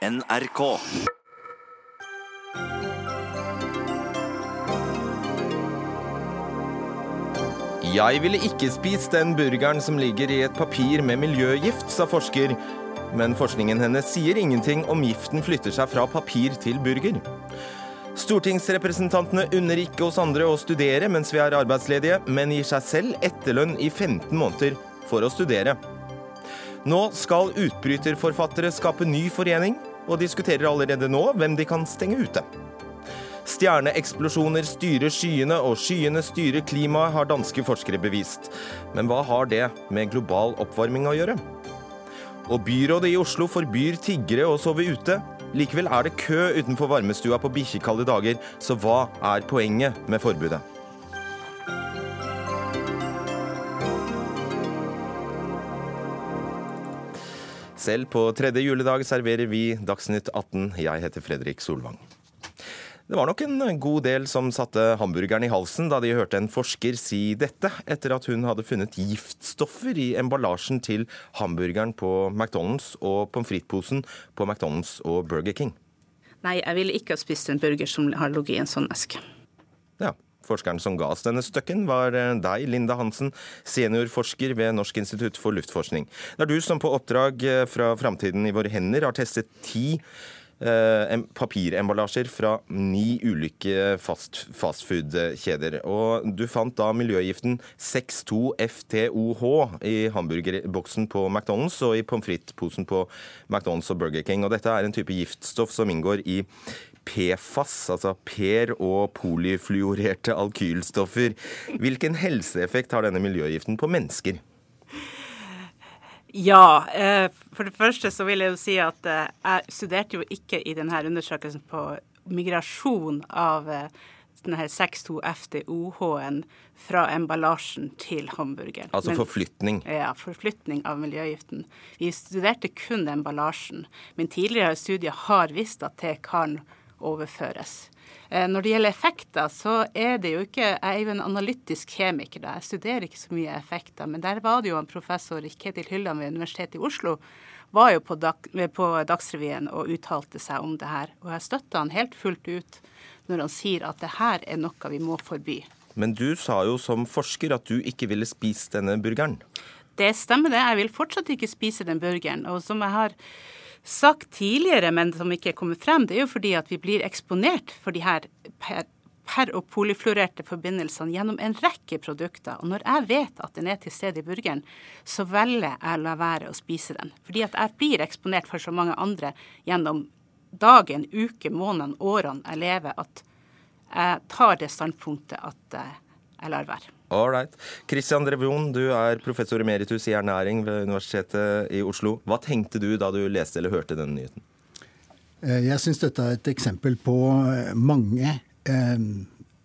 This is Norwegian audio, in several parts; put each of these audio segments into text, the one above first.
NRK. Jeg ville ikke spist den burgeren som ligger i et papir med miljøgift, sa forsker. Men forskningen hennes sier ingenting om giften flytter seg fra papir til burger. Stortingsrepresentantene unner ikke oss andre å studere mens vi er arbeidsledige, men gir seg selv etterlønn i 15 måneder for å studere. Nå skal utbryterforfattere skape ny forening, og diskuterer allerede nå hvem de kan stenge ute. Stjerneeksplosjoner styrer skyene, og skyene styrer klimaet, har danske forskere bevist. Men hva har det med global oppvarming å gjøre? Og byrådet i Oslo forbyr tiggere å sove ute. Likevel er det kø utenfor varmestua på bikkjekalde dager, så hva er poenget med forbudet? Selv på tredje juledag serverer vi Dagsnytt 18. Jeg heter Fredrik Solvang. Det var nok en god del som satte hamburgeren i halsen da de hørte en forsker si dette, etter at hun hadde funnet giftstoffer i emballasjen til hamburgeren på McDonald's og pommes frites-posen på McDonald's og Burger King. Nei, jeg ville ikke ha spist en burger som har ligget i en sånn eske. Forskeren som ga oss denne støkken, var eh, deg, Linda Hansen, seniorforsker ved Norsk institutt for luftforskning. Det er du som på oppdrag eh, fra Framtiden i våre hender har testet ti eh, papiremballasjer fra ni ulike fast, fastfood-kjeder. Og du fant da miljøgiften 62FTOH i hamburgerboksen på McDonald's og i pommes frites-posen på McDonald's og Burger King. Og dette er en type giftstoff som inngår i PFAS, altså per- og polyfluorerte alkylstoffer. Hvilken helseeffekt har denne miljøgiften på mennesker? Ja, eh, for det første så vil jeg jo si at eh, jeg studerte jo ikke i denne undersøkelsen på migrasjon av eh, denne 62FTOH-en fra emballasjen til hamburgeren. Altså Men- forflytning. Ja, forflytning av miljøgiften. Vi studerte kun emballasjen, men tidligere studier har visst at det kan overføres. Eh, Når det gjelder effekter, så er det jo ikke Jeg er jo en analytisk kjemiker, da. jeg studerer ikke så mye effekter. Men der var det jo en professor, Ketil Hylland ved Universitetet i Oslo, var jo på, dag, på Dagsrevyen og uttalte seg om det her. Og jeg støtter han helt fullt ut når han sier at det her er noe vi må forby. Men du sa jo som forsker at du ikke ville spist denne burgeren. Det stemmer det. Jeg vil fortsatt ikke spise den burgeren. Og som jeg har sagt tidligere, men som ikke er kommet frem, det er jo fordi at vi blir eksponert for de her per, per- og polyfluorerte forbindelsene gjennom en rekke produkter. Og når jeg vet at den er til stede i burgeren, så velger jeg å la være å spise den. Fordi at jeg blir eksponert for så mange andre gjennom dagen, uke, måneden, årene jeg lever, at jeg tar det standpunktet at jeg lar være. Right. Christian Drevjon, du er professor emeritus i ernæring ved Universitetet i Oslo. Hva tenkte du da du leste eller hørte denne nyheten? Eh, Jeg syns dette er et eksempel på eh, mange eh,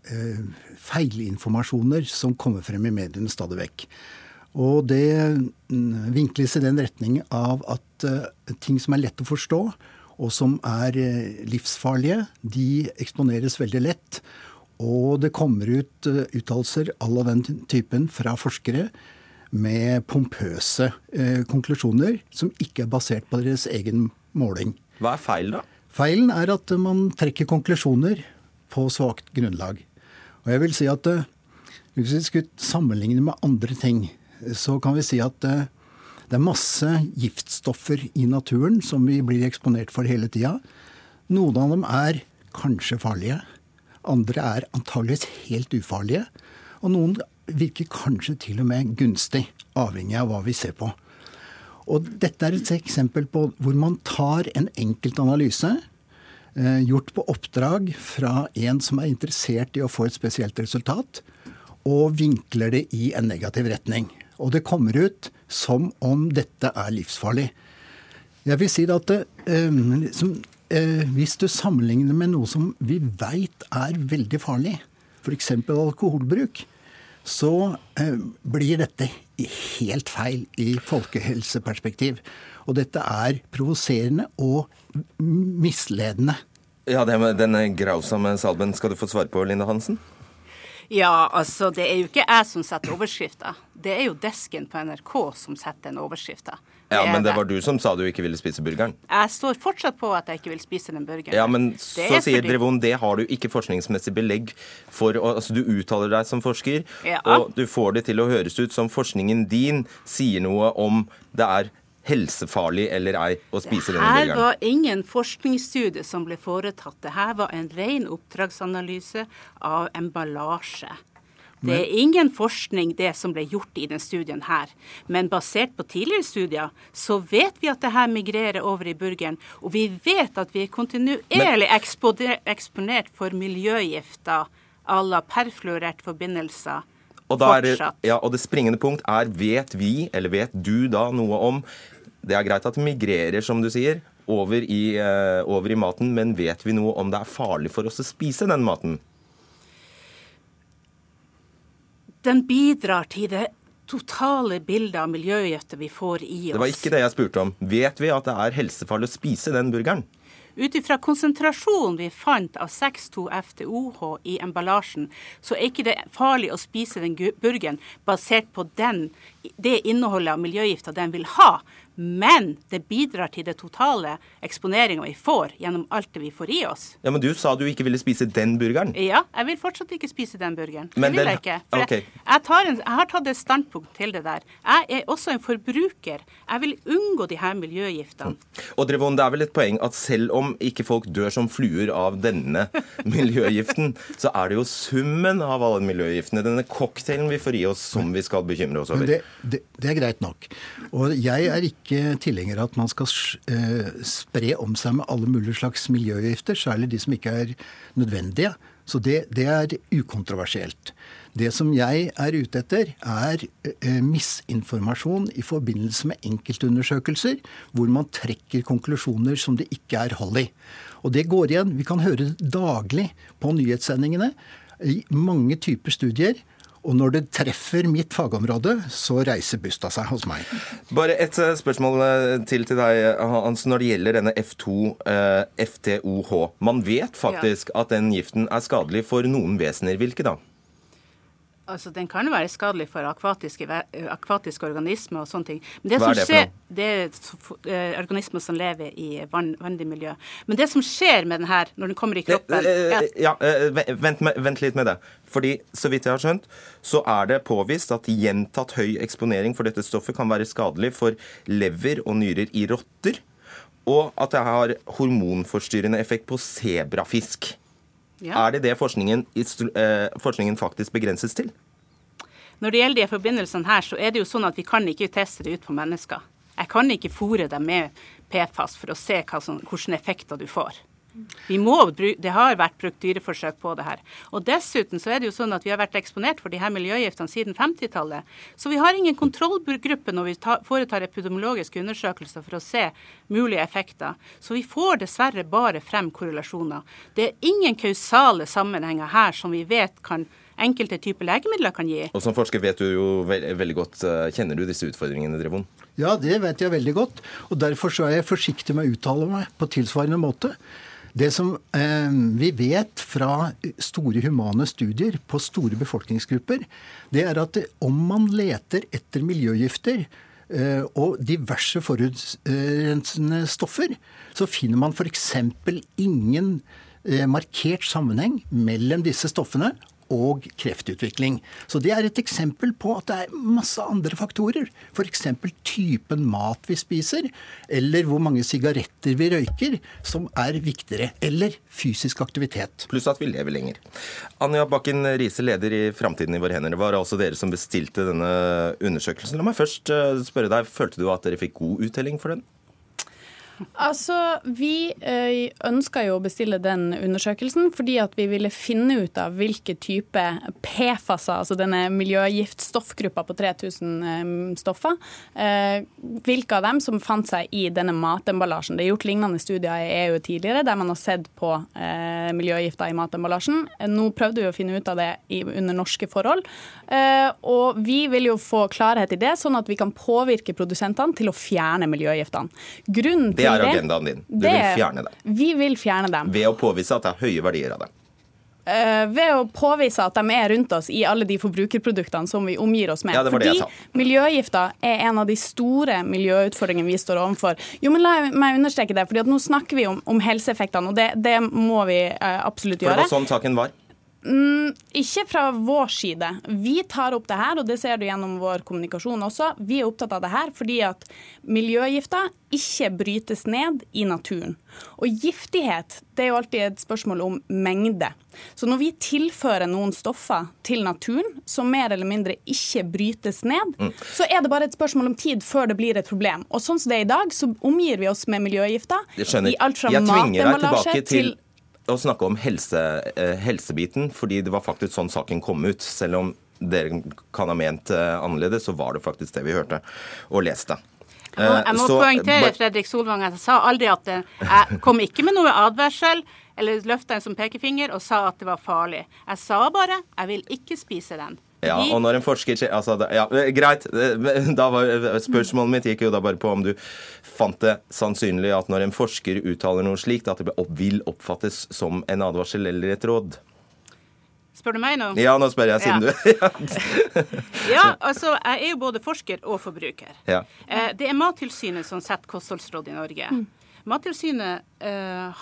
eh, feilinformasjoner som kommer frem i mediene stadig vekk. Og det mm, vinkles i den retning av at ting som er lett å forstå, og som er livsfarlige, de eksponeres veldig lett. Og det kommer ut eh, uttalelser all av den typen fra forskere med pompøse eh, konklusjoner som ikke er basert på deres egen måling. Hva er feilen, da? Feilen er at man trekker konklusjoner på svakt grunnlag. Og jeg vil si at eh, hvis vi skulle sammenligne med andre ting, så kan vi si at eh, det er masse giftstoffer i naturen som vi blir eksponert for hele tida. Noen av dem er kanskje farlige. Andre er antageligvis helt ufarlige. Og noen virker kanskje til og med gunstig, avhengig av hva vi ser på. Og dette er et eksempel på hvor man tar en enkelt analyse, eh, gjort på oppdrag fra en som er interessert i å få et spesielt resultat, og vinkler det i en negativ retning. Og det kommer ut som om dette er livsfarlig. Jeg vil si at eh, som, eh, hvis du sammenligner med noe som vi veit er veldig farlig, f.eks. alkoholbruk, så eh, blir dette helt feil i folkehelseperspektiv. Og dette er provoserende og misledende. Ja, det med denne grausomme salben skal du få svare på, Linda Hansen. Ja, altså det er jo ikke jeg som setter overskrifta. Det er jo desken på NRK som setter den overskrifta. Ja, Men det var du som sa du ikke ville spise burgeren. Jeg står fortsatt på at jeg ikke vil spise den burgeren. Ja, men så er sier fordi- Drevon, det har du ikke forskningsmessig belegg for. Altså, du uttaler deg som forsker, Ja. og du får det til å høres ut som forskningen din sier noe om det er helsefarlig eller ei å spise denne Her var ingen forskningsstudie som ble foretatt. Det her var en ren oppdragsanalyse av emballasje. Det er ingen forskning det som ble gjort i den studien her. Men basert på tidligere studier, så vet vi at det her migrerer over i burgeren. Og vi vet at vi er kontinuerlig eksponert for miljøgifter à la perfluorerte forbindelser. Og, er, det- ja, og det springende punkt er vet vi, eller vet du da noe om Det er greit at det migrerer, som du sier, over i, uh, over i maten, men vet vi noe om det er farlig for oss å spise den maten? Den bidrar til det totale bildet av miljøgifter vi får i oss. Det var ikke det jeg spurte om. Vet vi at det er helsefarlig å spise den burgeren? Ut ifra konsentrasjonen vi fant av 6,2-FTOH i emballasjen, så er ikke det farlig å spise den burgeren basert på den, det innholdet av miljøgifter den vil ha. Men det bidrar til det totale eksponeringa vi får gjennom alt det vi får i oss. Ja, Men du sa du ikke ville spise den burgeren. Ja, jeg vil fortsatt ikke spise den burgeren. Men det vil den- jeg ikke. For okay. jeg, jeg, tar en, jeg har tatt et standpunkt til det der. Jeg er også en forbruker. Jeg vil unngå de her miljøgiftene. Og Drevon, det er vel et poeng at selv om ikke folk dør som fluer av denne miljøgiften, så er det jo summen av alle miljøgiftene, denne cocktailen vi får i oss, som vi skal bekymre oss Men over. det, det, det er greit nok. Og jeg er ikke tilhenger av at man skal eh, spre om seg med alle mulige slags miljøgifter, særlig de som ikke er nødvendige. Så det, det er ukontroversielt. Det som jeg er ute etter, er eh, misinformasjon i forbindelse med enkeltundersøkelser, hvor man trekker konklusjoner som det ikke er hold i. Og det går igjen. Vi kan høre daglig på nyhetssendingene i mange typer studier. Og når det treffer mitt fagområde, så reiser busta seg hos meg. Bare et eh, spørsmål eh, til til deg, Hans, når det gjelder denne F2 eh, FTOH. Man vet faktisk at den giften er skadelig for noen vesener. Hvilke da? Altså, Den kan være skadelig for akvatiske, akvatiske organismer og sånne ting. Men det Hva er det for noe? det er organismer som lever i vann, vannlig miljø. Men det som skjer med den her når den kommer i kroppen er at Ja, vent, vent litt med det. Fordi, så vidt jeg har skjønt, så er det påvist at gjentatt høy eksponering for dette stoffet kan være skadelig for lever og nyrer i rotter, og at det har hormonforstyrrende effekt på sebrafisk. Ja. Er det det forskningen, eh, forskningen faktisk begrenses til? Når det gjelder de forbindelsene her, så er det jo sånn at vi kan ikke teste det ut på mennesker. Jeg kan ikke fòre dem med PFAS for å se som, hvilke effekter du får. Vi må, det har vært brukt dyreforsøk på det her. Og Dessuten så er det jo sånn at vi har vært eksponert for de her miljøgiftene siden 50-tallet. Så vi har ingen kontrollgruppe når vi foretar epidemiologiske undersøkelser for å se mulige effekter. Så vi får dessverre bare frem korrelasjoner. Det er ingen kausale sammenhenger her som vi vet kan enkelte typer legemidler kan gi. Og som forsker vet du jo ve veldig godt eh, Kjenner du disse utfordringene, Drevon? Ja, det vet jeg veldig godt. Og derfor så er jeg forsiktig med å uttale meg på tilsvarende måte. Det som eh, vi vet fra store humane studier på store befolkningsgrupper, det er at om man leter etter miljøgifter eh, og diverse forurensende stoffer, så finner man f.eks. ingen eh, markert sammenheng mellom disse stoffene og kreftutvikling. Så det er et eksempel på at det er masse andre faktorer. F.eks. typen mat vi spiser, eller hvor mange sigaretter vi røyker, som er viktigere. Eller fysisk aktivitet. Pluss at vi lever lenger. Anja Bakken Riise, leder i Framtiden i våre hender. Det var altså dere som bestilte denne undersøkelsen. La meg først eh, spørre deg, følte du at dere fikk god uttelling for den? Altså, Vi eh, ønska jo å bestille den undersøkelsen fordi at vi ville finne ut av hvilke type PFAS-er, altså denne miljøgiftstoffgruppa på 3000 eh, stoffer, eh, hvilke av dem som fant seg i denne matemballasjen. Det er gjort lignende studier i EU tidligere der man har sett på miljøgifter i matemballasjen. Nå prøvde vi å finne ut av det under norske forhold. Og vi vil jo få klarhet i det, sånn at vi kan påvirke produsentene til å fjerne miljøgiftene. Grunnen Det er agendaen din. Du vil fjerne dem. Vi vil fjerne dem. Ved å påvise at det er høye verdier av dem. Uh, ved å påvise at de er rundt oss i alle de forbrukerproduktene som vi omgir oss med. Ja, det det. Fordi miljøgifter er en av de store miljøutfordringene vi står overfor. Jo, men La meg understreke det, for nå snakker vi om, om helseeffektene, og det, det må vi uh, absolutt For det var sånn saken var. Mm, ikke fra vår side. Vi tar opp det her, og det ser du gjennom vår kommunikasjon også. Vi er opptatt av det her fordi at miljøgifter ikke brytes ned i naturen. Og giftighet det er jo alltid et spørsmål om mengde. Så når vi tilfører noen stoffer til naturen som mer eller mindre ikke brytes ned, så er det bare et spørsmål om tid før det blir et problem. Og sånn som det er i dag, så omgir vi oss med miljøgifter Jeg i alt fra matemballasje til til å snakke om helse, eh, helsebiten, fordi det var faktisk sånn saken kom ut. Selv om dere kan ha ment eh, annerledes, så var det faktisk det vi hørte og leste. Jeg må, jeg må Eh, så, poengtere Fredrik Solvang, at jeg sa aldri at jeg kom ikke med noe advarsel eller løfta en som pekefinger og sa at det var farlig. Jeg sa bare jeg vil ikke spise den. Ja, og når en forsker altså, ja, eh, Greit. eh, Da var, spørsmålet mitt gikk jo da bare på om du fant det sannsynlig at når en forsker uttaler noe slikt, at det vil oppfattes som en advarsel eller et råd. Spør du meg nå? Ja, nå spør jeg, siden Ja. du Ja, altså, jeg er jo både forsker og forbruker. Ja. Eh, Det er Mattilsynet som setter kostholdsråd i Norge. Mattilsynet eh,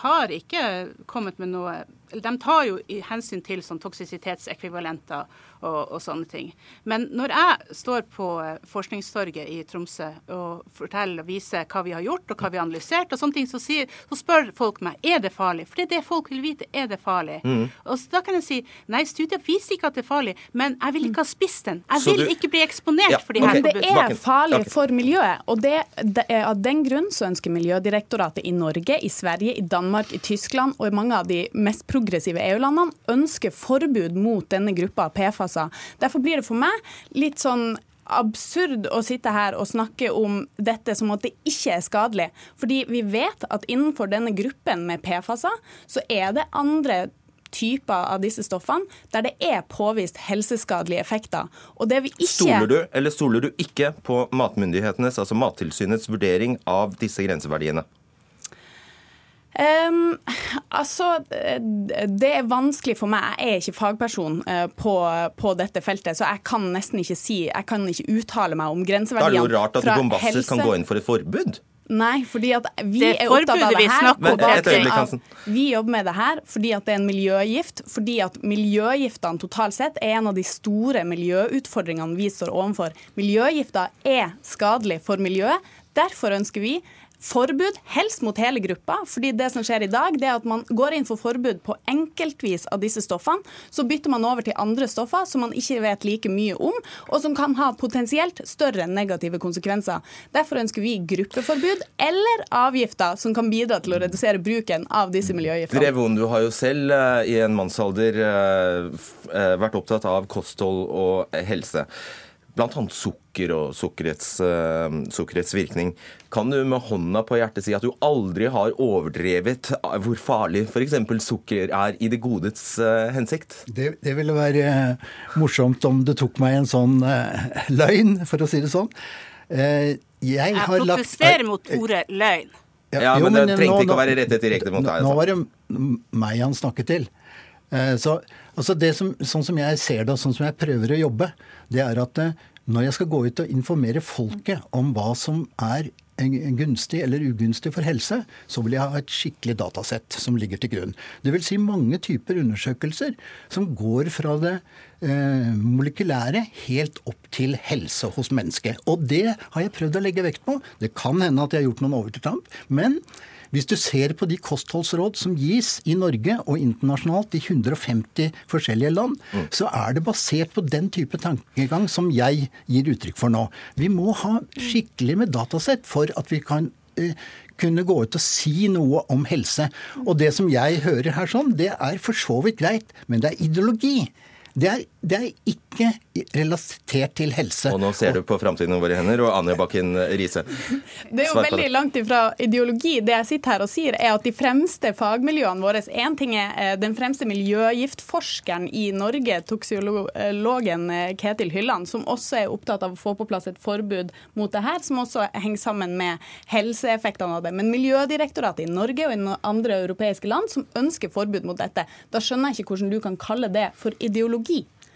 har ikke kommet med noe eller De tar jo i hensyn til sånn toksisitetsekvivalenter og, og sånne ting. Men når jeg står på eh, Forskningstorget i Tromsø og forteller og viser hva vi har gjort og hva vi har analysert, og sånne ting, så, sier, så spør folk meg er det farlig. For det er det folk vil vite. Er det farlig? Mm. Og så da kan jeg si nei, studier viser ikke at det er farlig, men jeg vil ikke ha spist den. Jeg vil du- ikke bli eksponert Ja, for de her her Men det er farlig for miljøet. Og det, det er av den grunn så ønsker Miljødirektoratet i Norge, i Sverige, i Danmark, i Tyskland og i mange av de mest progressive EU-landene ønsker forbud mot denne gruppa av PFAS-er. Derfor blir det for meg litt sånn absurd å sitte her og snakke om dette som at det ikke er skadelig. Fordi vi vet at innenfor denne gruppen med PFAS-er, så er det andre typer av disse stoffene der det er påvist helseskadelige effekter. Og det vi ikke Stoler du eller stoler du ikke på matmyndighetenes, altså Mattilsynets vurdering av disse grenseverdiene? Ehm, altså, det er vanskelig for meg. Jeg er ikke fagperson eh, på, på dette feltet, så jeg kan nesten ikke si Jeg kan ikke uttale meg om Da er det jo rart at du kan gå inn for et forbud. Nei, fordi at vi Det er opptatt av det her. er- øyeblikk. Vi jobber med det her fordi at det er en miljøgift. Fordi at miljøgiftene totalt sett er en av de store miljøutfordringene vi står overfor. Miljøgifter er skadelig for miljøet. Derfor ønsker vi forbud, helst mot hele gruppa. fordi det som skjer i dag, det er at man går inn for forbud på enkeltvis av disse stoffene. Så bytter man over til andre stoffer som man ikke vet like mye om, og som kan ha potensielt større negative konsekvenser. Derfor ønsker vi gruppeforbud eller avgifter som kan bidra til å redusere bruken av disse miljøgiftene. Drevon, du har jo selv eh, i en mannsalder eh, eh, vært opptatt av kosthold og helse. Blant annet sukker og sukkerets, eh, sukkerets virkning. Kan du med hånda på hjertet si at du aldri har overdrevet hvor farlig f.eks. sukker er i det godes eh, hensikt? Det, det ville være eh, morsomt om du tok meg en sånn uh, løgn, for å si det sånn. Uh, jeg Jeg lagt protesterer mot ordet løgn. Ja, jo, men det trengte nå- ikke å være rettet direkte mot deg, Nå altså. var det meg han snakket til. Uh, Så, altså det som, sånn som jeg ser det, og sånn som jeg prøver å jobbe, det er at eh, når jeg skal gå ut og informere folket om hva som er gunstig eller ugunstig for helse, så vil jeg ha et skikkelig datasett som ligger til grunn. Det vil si mange typer undersøkelser som går fra det eh, molekylære helt opp til helse hos mennesket. Og det har jeg prøvd å legge vekt på. Det kan hende at jeg har gjort noen overtramp, men hvis du ser på de kostholdsråd som gis i Norge og internasjonalt i 150 forskjellige land, så er det basert på den type tankegang som jeg gir uttrykk for nå. Vi må ha skikkelig med datasett for at vi kan eh, kunne gå ut og si noe om helse. Og det som jeg hører her sånn, det er for så vidt greit, men det er ideologi. Det er, det er ikke relatert til helse. Og nå ser du på framtiden over hender, og Anja Bakken Riise. Det er jo veldig langt ifra ideologi. Det jeg sitter her og sier, er at de fremste fagmiljøene våre Én ting er eh, den fremste miljøgiftforskeren i Norge, toksiologen eh, Ketil Hylland, som også er opptatt av å få på plass et forbud mot det her, som også henger sammen med helseeffektene av det. Men Miljødirektoratet i Norge og i andre europeiske land som ønsker forbud mot dette, da skjønner jeg ikke hvordan du kan kalle det for ideologi.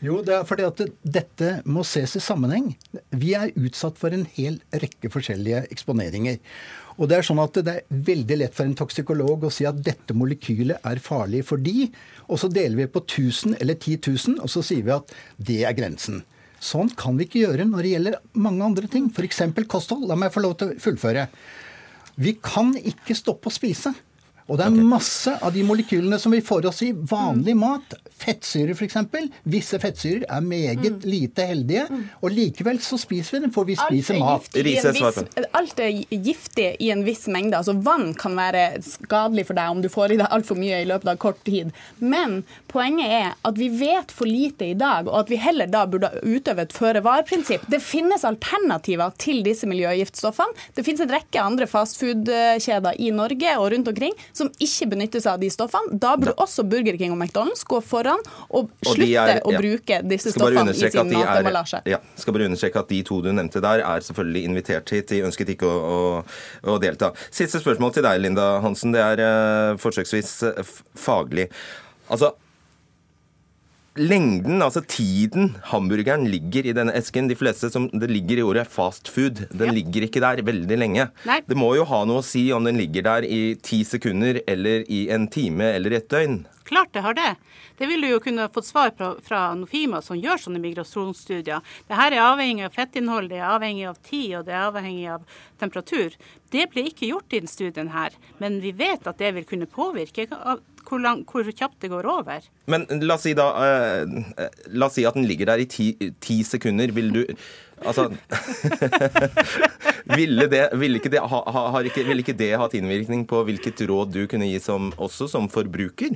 Jo, det er fordi at dette må ses i sammenheng. Vi er utsatt for en hel rekke forskjellige eksponeringer. Og det er sånn at det er veldig lett for en toksikolog å si at dette molekylet er farlig for de, og så deler vi på 1000 eller 10 000, og så sier vi at det er grensen. Sånn kan vi ikke gjøre når det gjelder mange andre ting. F.eks. kosthold. La meg få lov til å fullføre. Vi kan ikke stoppe å spise. Og det er okay. masse av de molekylene som vi får oss i vanlig mm. mat, fettsyrer f.eks. Visse fettsyrer er meget mm. lite heldige, mm. og likevel så spiser vi dem, for vi spiser mat. Viss, alt er giftig i en viss mengde. Altså Vann kan være skadelig for deg om du får i deg altfor mye i løpet av kort tid. Men poenget er at vi vet for lite i dag, og at vi heller da burde utøve et føre-var-prinsipp. Det finnes alternativer til disse miljøgiftstoffene. Det finnes en rekke andre fastfood-kjeder i Norge og rundt omkring som ikke benytter seg av de stoffene. Da burde også Burger King og McDonald's gå foran og slutte er, ja. å bruke disse stoffene i sin matemballasje. Ja, skal bare understreke at de to du nevnte der, er selvfølgelig invitert hit. De ønsket ikke å, å, å delta. Siste spørsmål til deg, Linda Hansen. Det er uh, forsøksvis uh, faglig. Altså, lengden, altså tiden hamburgeren ligger i denne esken De fleste som det ligger i ordet fast food. Den ja. ligger ikke der veldig lenge. Nei. Det må jo ha noe å si om den ligger der i ti sekunder eller i en time eller et døgn. Klart det har det. Det ville du jo kunne fått svar fra, fra Nofima, som gjør sånne migrasjonsstudier. Dette er avhengig av fettinnhold, det er avhengig av tid og det er avhengig av temperatur. Det ble ikke gjort i denne studien her, men vi vet at det vil kunne påvirke hvor, lang, hvor, kjapt det går over. Men la oss si da uh, La oss si at den ligger der i ti, ti sekunder. Vil du Altså ville, det, ville, ikke det, ha, ha, ikke, ville ikke det hatt innvirkning på hvilket råd du kunne gi som, også som forbruker?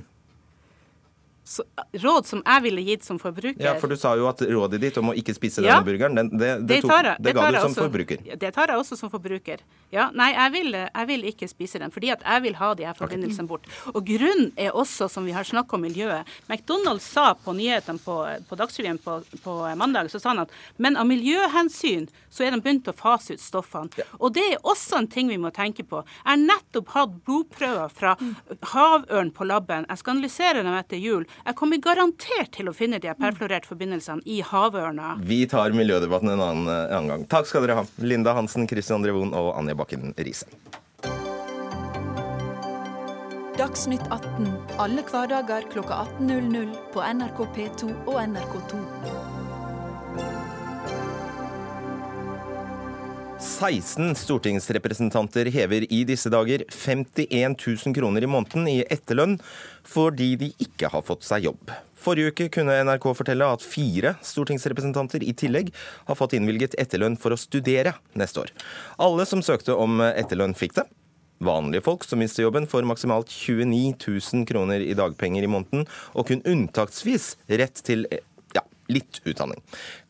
Råd som jeg ville gitt som forbruker. Ja, For du sa jo at rådet ditt om å ikke spise ja, denne burgeren, det, det, det, tok, jeg, det ga du som også, forbruker. Det tar jeg også som forbruker. Ja, Nei, jeg vil, jeg vil ikke spise den, fordi at jeg vil ha de her forbindelsene bort. Og grunnen er også, som vi har snakka om miljøet McDonald's sa på nyhetene på, på Dagsrevyen på, på, mandag, så sa han at men av miljøhensyn så er de begynt å fase ut stoffene. Ja. Og det er også en ting vi må tenke på. Jeg har nettopp hatt blodprøver fra havørn på laben. Jeg skal analysere dem etter jul. Jeg kommer garantert til å finne de perfluorerte forbindelsene i havørna. Vi tar miljødebatten en annen, en annen, gang. Takk skal dere ha. Linda Hansen, Christian Drevon og Anja Bakken Riise. Dagsnytt 18 alle hverdager kl 18.00 på NRK P2 og NRK2. 16 stortingsrepresentanter hever i disse dager 51 000 kroner i måneden i etterlønn fordi de ikke har fått seg jobb. Forrige uke kunne NRK fortelle at fire stortingsrepresentanter i tillegg har fått innvilget etterlønn for å studere neste år. Alle som søkte om etterlønn, fikk det. Vanlige folk som mister jobben, får maksimalt 29 000 kroner i dagpenger i måneden, og kun unntaksvis rett til litt utdanning.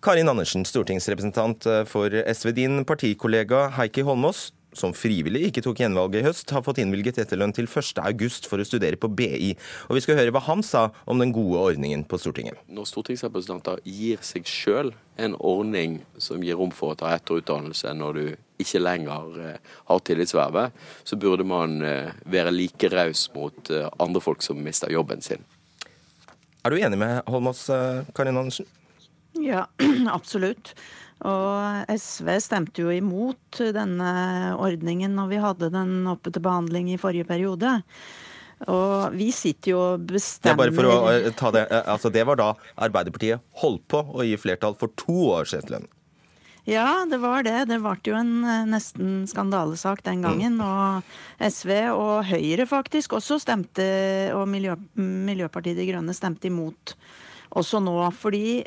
Karin Andersen, stortingsrepresentant for SV. Din partikollega Heikki Holmås som frivillig ikke tok gjenvalget i høst, har fått innvilget etterlønn til 1.8 for å studere på BI. Og Vi skal høre hva han sa om den gode ordningen på Stortinget. Når stortingsrepresentanter gir seg sjøl en ordning som gir rom for å ta etterutdannelse når du ikke lenger eh, har tillitsvervet, så burde man eh, være like raus mot eh, andre folk som mister jobben sin. Er du enig med Holmås, Karin Andersen? Ja, absolutt. Og SV stemte jo imot denne ordningen når vi hadde den oppe til behandling i forrige periode. Og vi sitter jo og bestemmer Det, bare for å eh, ta det, eh, altså det var da Arbeiderpartiet holdt på å gi flertall for to års etterlønn? Ja, det var det. Det ble jo en eh, nesten skandalesak den gangen. Mm. Og SV og Høyre faktisk også stemte, og Miljø, Miljøpartiet De Grønne stemte imot også nå. Fordi,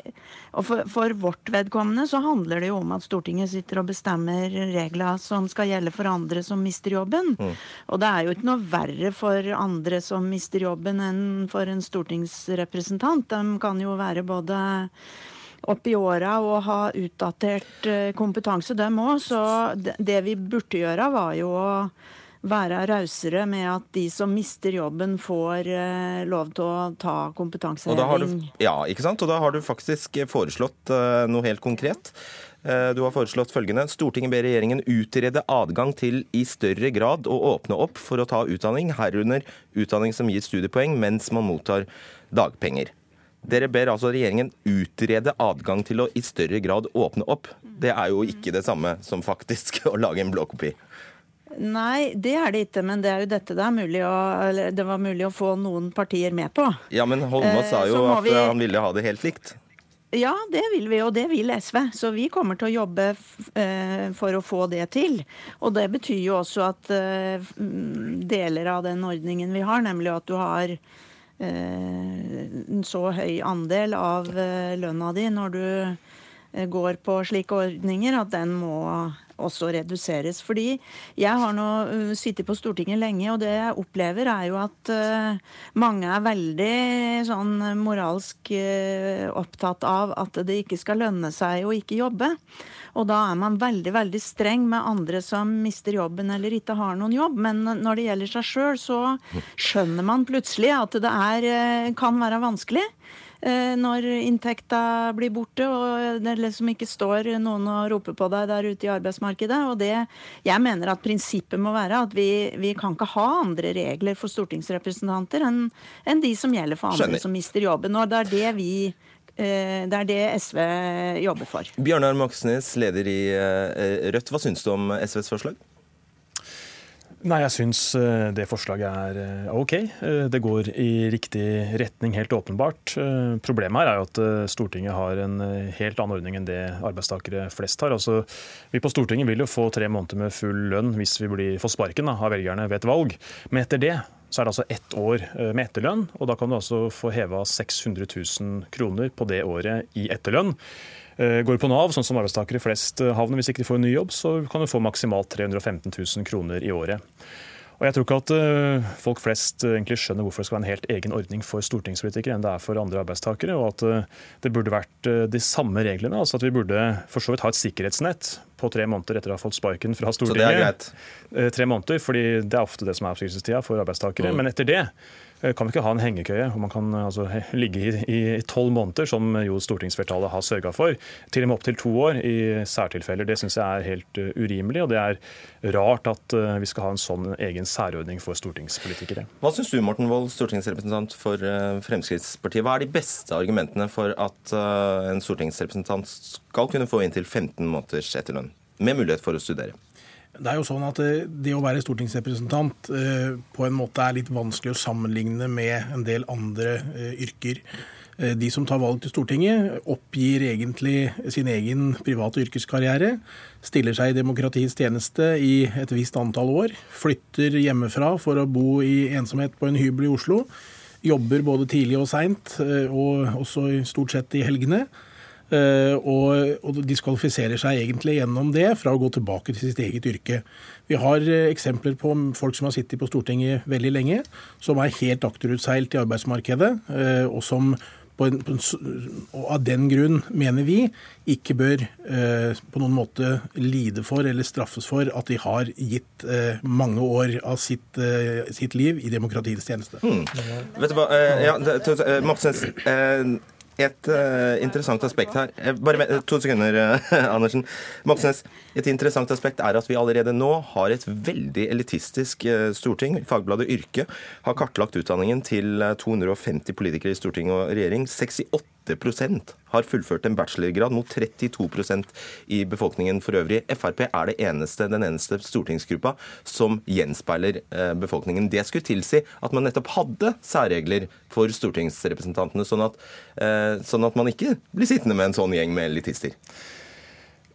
og for, for, vårt vedkommende så handler det jo om at Stortinget sitter og bestemmer regler som skal gjelde for andre som mister jobben. Mm. Og det er jo ikke noe verre for andre som mister jobben enn for en stortingsrepresentant. De kan jo være både opp i åra og ha utdatert eh, kompetanse, dem òg. Så det vi burde gjøre, var jo å være rausere med at de som mister jobben, får eh, lov til å ta kompetanseheving. ja, ikke sant. Og da har du faktisk foreslått eh, noe helt konkret. Eh, du har foreslått følgende. Stortinget ber regjeringen utrede adgang til i større grad å åpne opp for å ta utdanning, herunder utdanning som gir studiepoeng mens man mottar dagpenger. Dere ber altså regjeringen utrede adgang til å i større grad åpne opp. Det er jo ikke det samme som faktisk å lage en blåkopi. Nei, det er det ikke, men det er jo dette det, er å, det var mulig å få noen partier med på. Ja, men Holmås sa jo eh, at vi... han ville ha det helt likt. Ja, det vil vi, og det vil SV. Så vi kommer til å jobbe eh, for å få det til. Og det betyr jo også at eh, deler av den ordningen vi har, nemlig at du har Eh, en så høy andel av eh, lønna di når du går på slike ordninger, at den må også reduseres. Fordi jeg har nå sittet på Stortinget lenge, og det jeg opplever er jo at mange er veldig sånn moralsk opptatt av at det ikke skal lønne seg å ikke jobbe. Og da er man veldig veldig streng med andre som mister jobben eller ikke har noen jobb. Men når det gjelder seg sjøl, så skjønner man plutselig at det er, eh, kan være vanskelig eh, når inntekta blir borte og det liksom ikke står noen og roper på deg der ute i arbeidsmarkedet. Og det, jeg mener at prinsippet må være at vi, vi kan ikke ha andre regler for stortingsrepresentanter enn, en de som gjelder for andre Skjønner. som mister jobben. Og det er det vi Eh, det er det SV jobber for. Bjørnar Moxnes, leder i eh, Rødt. Hva syns du om SVs forslag? Nei, jeg syns eh, det forslaget er OK. Det går i riktig retning, helt åpenbart. Problemet her er jo at Stortinget har en helt annen ordning enn det arbeidstakere flest har. Altså, vi på Stortinget vil jo få tre måneder med full lønn hvis vi blir, får sparken da, av velgerne ved et valg. Men etter det så er det altså ett år eh, med etterlønn. og Da kan du altså få heva 600 000 kroner på det året i etterlønn. Eh, går på Nav, sånn som arbeidstakere flest eh, havner hvis ikke de får en ny jobb, så kan du få maksimalt 315 000 kroner i året. Og jeg tror ikke at uh, folk flest egentlig skjønner hvorfor det skal være en helt egen ordning for stortingspolitikere enn det er for andre arbeidstakere, og at det burde vært de samme reglene. altså At vi burde for så vidt ha et sikkerhetsnett på tre måneder etter å ha fått sparken fra Stortinget. Så det er greit? Tre måneder, fordi det er ofte det som er oppsigelsestida for arbeidstakere. Mm. Men etter det Eh, kan vi ikke ha en hengekøye hvor man kan eh, altså, ligge i tolv måneder, som jo stortingsflertallet har sørga for, til og med opptil to år i særtilfeller. Det syns jeg er helt eh, urimelig, og det er rart at vi skal ha en sånn egen særordning for stortingspolitikere. Hva syns du, Morten Wold, stortingsrepresentant for Fremskrittspartiet. Hva er de beste argumentene for at en stortingsrepresentant skal kunne få inntil 15 måneders etterlønn, med mulighet for å studere? Det er jo sånn at eh, det å være stortingsrepresentant eh, på en måte er litt vanskelig å sammenligne med en del andre eh, yrker. De som tar valg til Stortinget, oppgir egentlig sin egen private yrkeskarriere. Stiller seg i demokratiets tjeneste i et visst antall år. Flytter hjemmefra for å bo i ensomhet på en hybel i Oslo. Jobber både tidlig og seint, og også stort sett i helgene. Eh, og, og diskvalifiserer seg egentlig gjennom det fra å gå tilbake til sitt eget yrke. Vi har eh, eksempler på folk som har sittet på Stortinget veldig lenge, som er helt akterutseilt i arbeidsmarkedet, eh, og som på en, på en, og av den grunn mener vi ikke bør eh, på noen måte lide for eller straffes for at de har gitt eh, mange år av sitt, eh, sitt, liv i demokratiets tjeneste. Hmm. Vet du hva, ja, Moxnes, et uh, interessant aspekt her. Bare med, to sekunder, Andersen. Moxnes. Et interessant aspekt er at vi allerede nå har et veldig elitistisk storting. Fagbladet Yrke har kartlagt utdanningen til 250 politikere i storting og regjering. 68 har fullført en bachelorgrad, mot 32% i befolkningen for øvrig. Frp er det eneste, den eneste stortingsgruppa som gjenspeiler befolkningen. Det skulle tilsi at man nettopp hadde særregler for stortingsrepresentantene, sånn at, sånn at man ikke blir sittende med en sånn gjeng med elitister.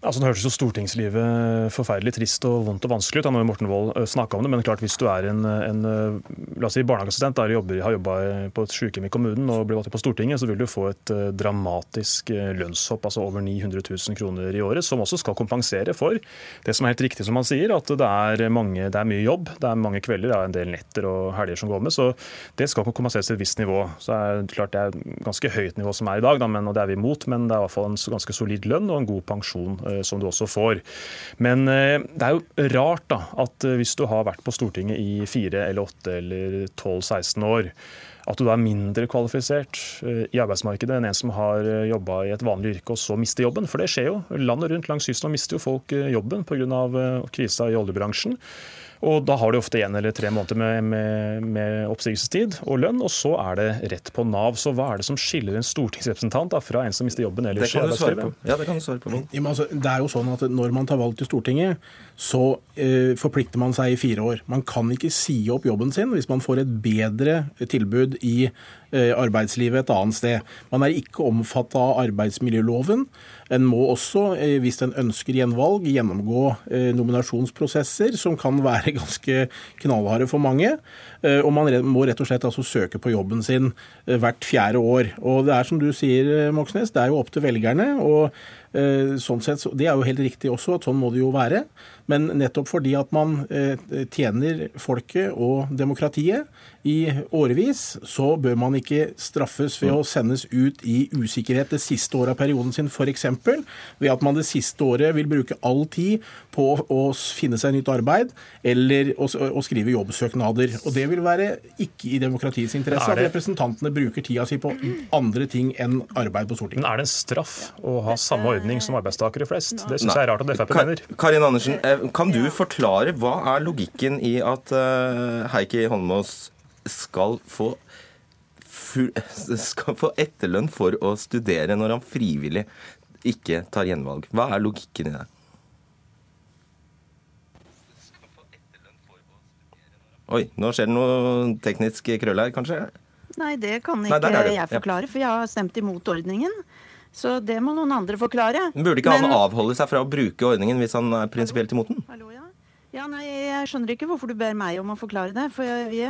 Altså, det hørtes jo stortingslivet forferdelig trist og vondt og vanskelig ut da når Morten Wold snakka om det, men klart hvis du er en, en la oss si barnehageassistent der jobber, har jobba på et sykehjem i kommunen og blir valgt på Stortinget, så vil du få et dramatisk lønnshopp, altså over 900 000 kroner i året, som også skal kompensere for det som er helt riktig som man sier, at det er, mange, det er mye jobb, det er mange kvelder, det er en del netter og helger som går med, så det skal kompenseres til et visst nivå. Så er det klart det er ganske høyt nivå som er i dag, da, men, og det er vi imot, men det er i hvert fall en ganske solid lønn og en god pensjon Eh, som du også får. Men eh, det er jo rart da, at eh, hvis du har vært på Stortinget i fire eller åtte eller 12-16 år, at du da er mindre kvalifisert i arbeidsmarkedet enn en som har jobba i et vanlig yrke og så mister jobben. For det skjer jo. Landet rundt langs kysten mister jo folk jobben pga. krisa i oljebransjen. Og Da har de ofte én eller tre måneder med, med, med, oppsigelsestid og lønn, og så er det rett på Nav. Så hva er det som skiller en stortingsrepresentant da, fra en som mister jobben ellers i arbeidslivet? Ja, det kan du svare på. Ja, altså, det er jo sånn at Når man tar valg til Stortinget, så eh, forplikter man seg i fire år. Man kan ikke si opp jobben sin hvis man får et bedre tilbud i arbeidslivet et annet sted. Man er ikke omfatta av arbeidsmiljøloven. En må også, eh, hvis en ønsker gjenvalg, gjennomgå eh, nominasjonsprosesser som kan være ganske knallharde for mange. Eh, og man må rett og slett altså søke på jobben sin hvert fjerde år. Og det er som du sier, Moxnes, det er jo opp til velgerne. og Sånn sett, det er jo helt riktig også, at sånn må det jo være. Men nettopp fordi at man tjener folket og demokratiet, i årevis, så bør man ikke straffes ved å sendes ut i usikkerhet det siste året av perioden sin, f.eks. ved at man det siste året vil bruke all tid på å finne seg nytt arbeid eller å, å skrive jobbsøknader. Og Det vil være ikke i demokratiets interesse at representantene bruker tida si på andre ting enn arbeid på Stortinget. Men Er det en straff å ha samme ordning som arbeidstakere flest? Det syns jeg er rart at Frp mener. Karin Andersen, eh, kan du forklare hva er logikken i at uh, Heikki Holmås skal få, skal få etterlønn for å studere når han frivillig ikke tar gjenvalg. Hva er logikken i det? Oi, nå skjer det noe teknisk krøll her, kanskje? Nei, det kan ikke Nei, det. jeg forklare, for jeg har stemt imot ordningen. Så det må noen andre forklare. Burde ikke Men... han avholde seg fra å bruke ordningen hvis han er prinsipielt imot den? Hallo, ja. ja, nei, Jeg skjønner ikke hvorfor du ber meg om å forklare det. For vi,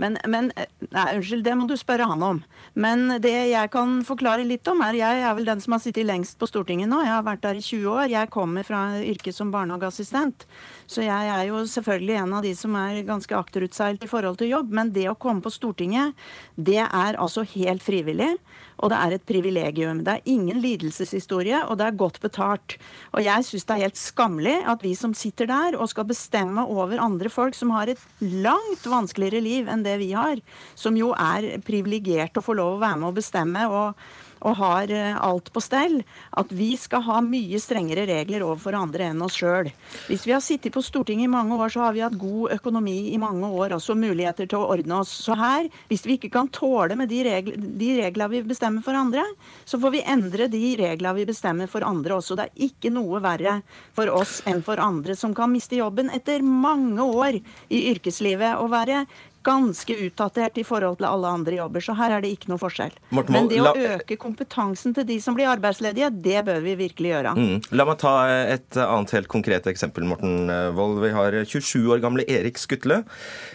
men, men, nei, unnskyld, det må du spørre han om. Men det jeg kan forklare litt om, er jeg er vel den som har sittet lengst på Stortinget nå. Jeg har vært der i 20 år. Jeg kommer fra yrket som barnehageassistent. Så jeg er jo selvfølgelig en av de som er ganske akterutseilt i forhold til jobb. Men det å komme på Stortinget, det er altså helt frivillig. Og det er et privilegium. Det er ingen lidelseshistorie, og det er godt betalt. Og jeg syns det er helt skammelig at vi som sitter der og skal bestemme over andre folk som har et langt vanskeligere liv enn det vi har, som jo er privilegerte å få lov å være med å bestemme og og har eh, alt på stell, at vi skal ha mye strengere regler overfor andre enn oss sjøl. Hvis vi har sittet på Stortinget i mange år, så har vi hatt god økonomi i mange år, også muligheter til å ordne oss. Så her, hvis vi ikke kan tåle med de, regl de reglene vi bestemmer for andre, så får vi endre de reglene vi bestemmer for andre også. Det er ikke noe verre for oss enn for andre som kan miste jobben etter mange år i yrkeslivet. og være ganske utdatert i forhold til alle andre jobber. Så her er det ikke noe forskjell. Morten, Men det å øke kompetansen til de som blir arbeidsledige, det bør vi virkelig gjøre. Mm. La meg ta et annet helt konkret eksempel, Morten Wold. Vi har 27 år gamle Erik Skutle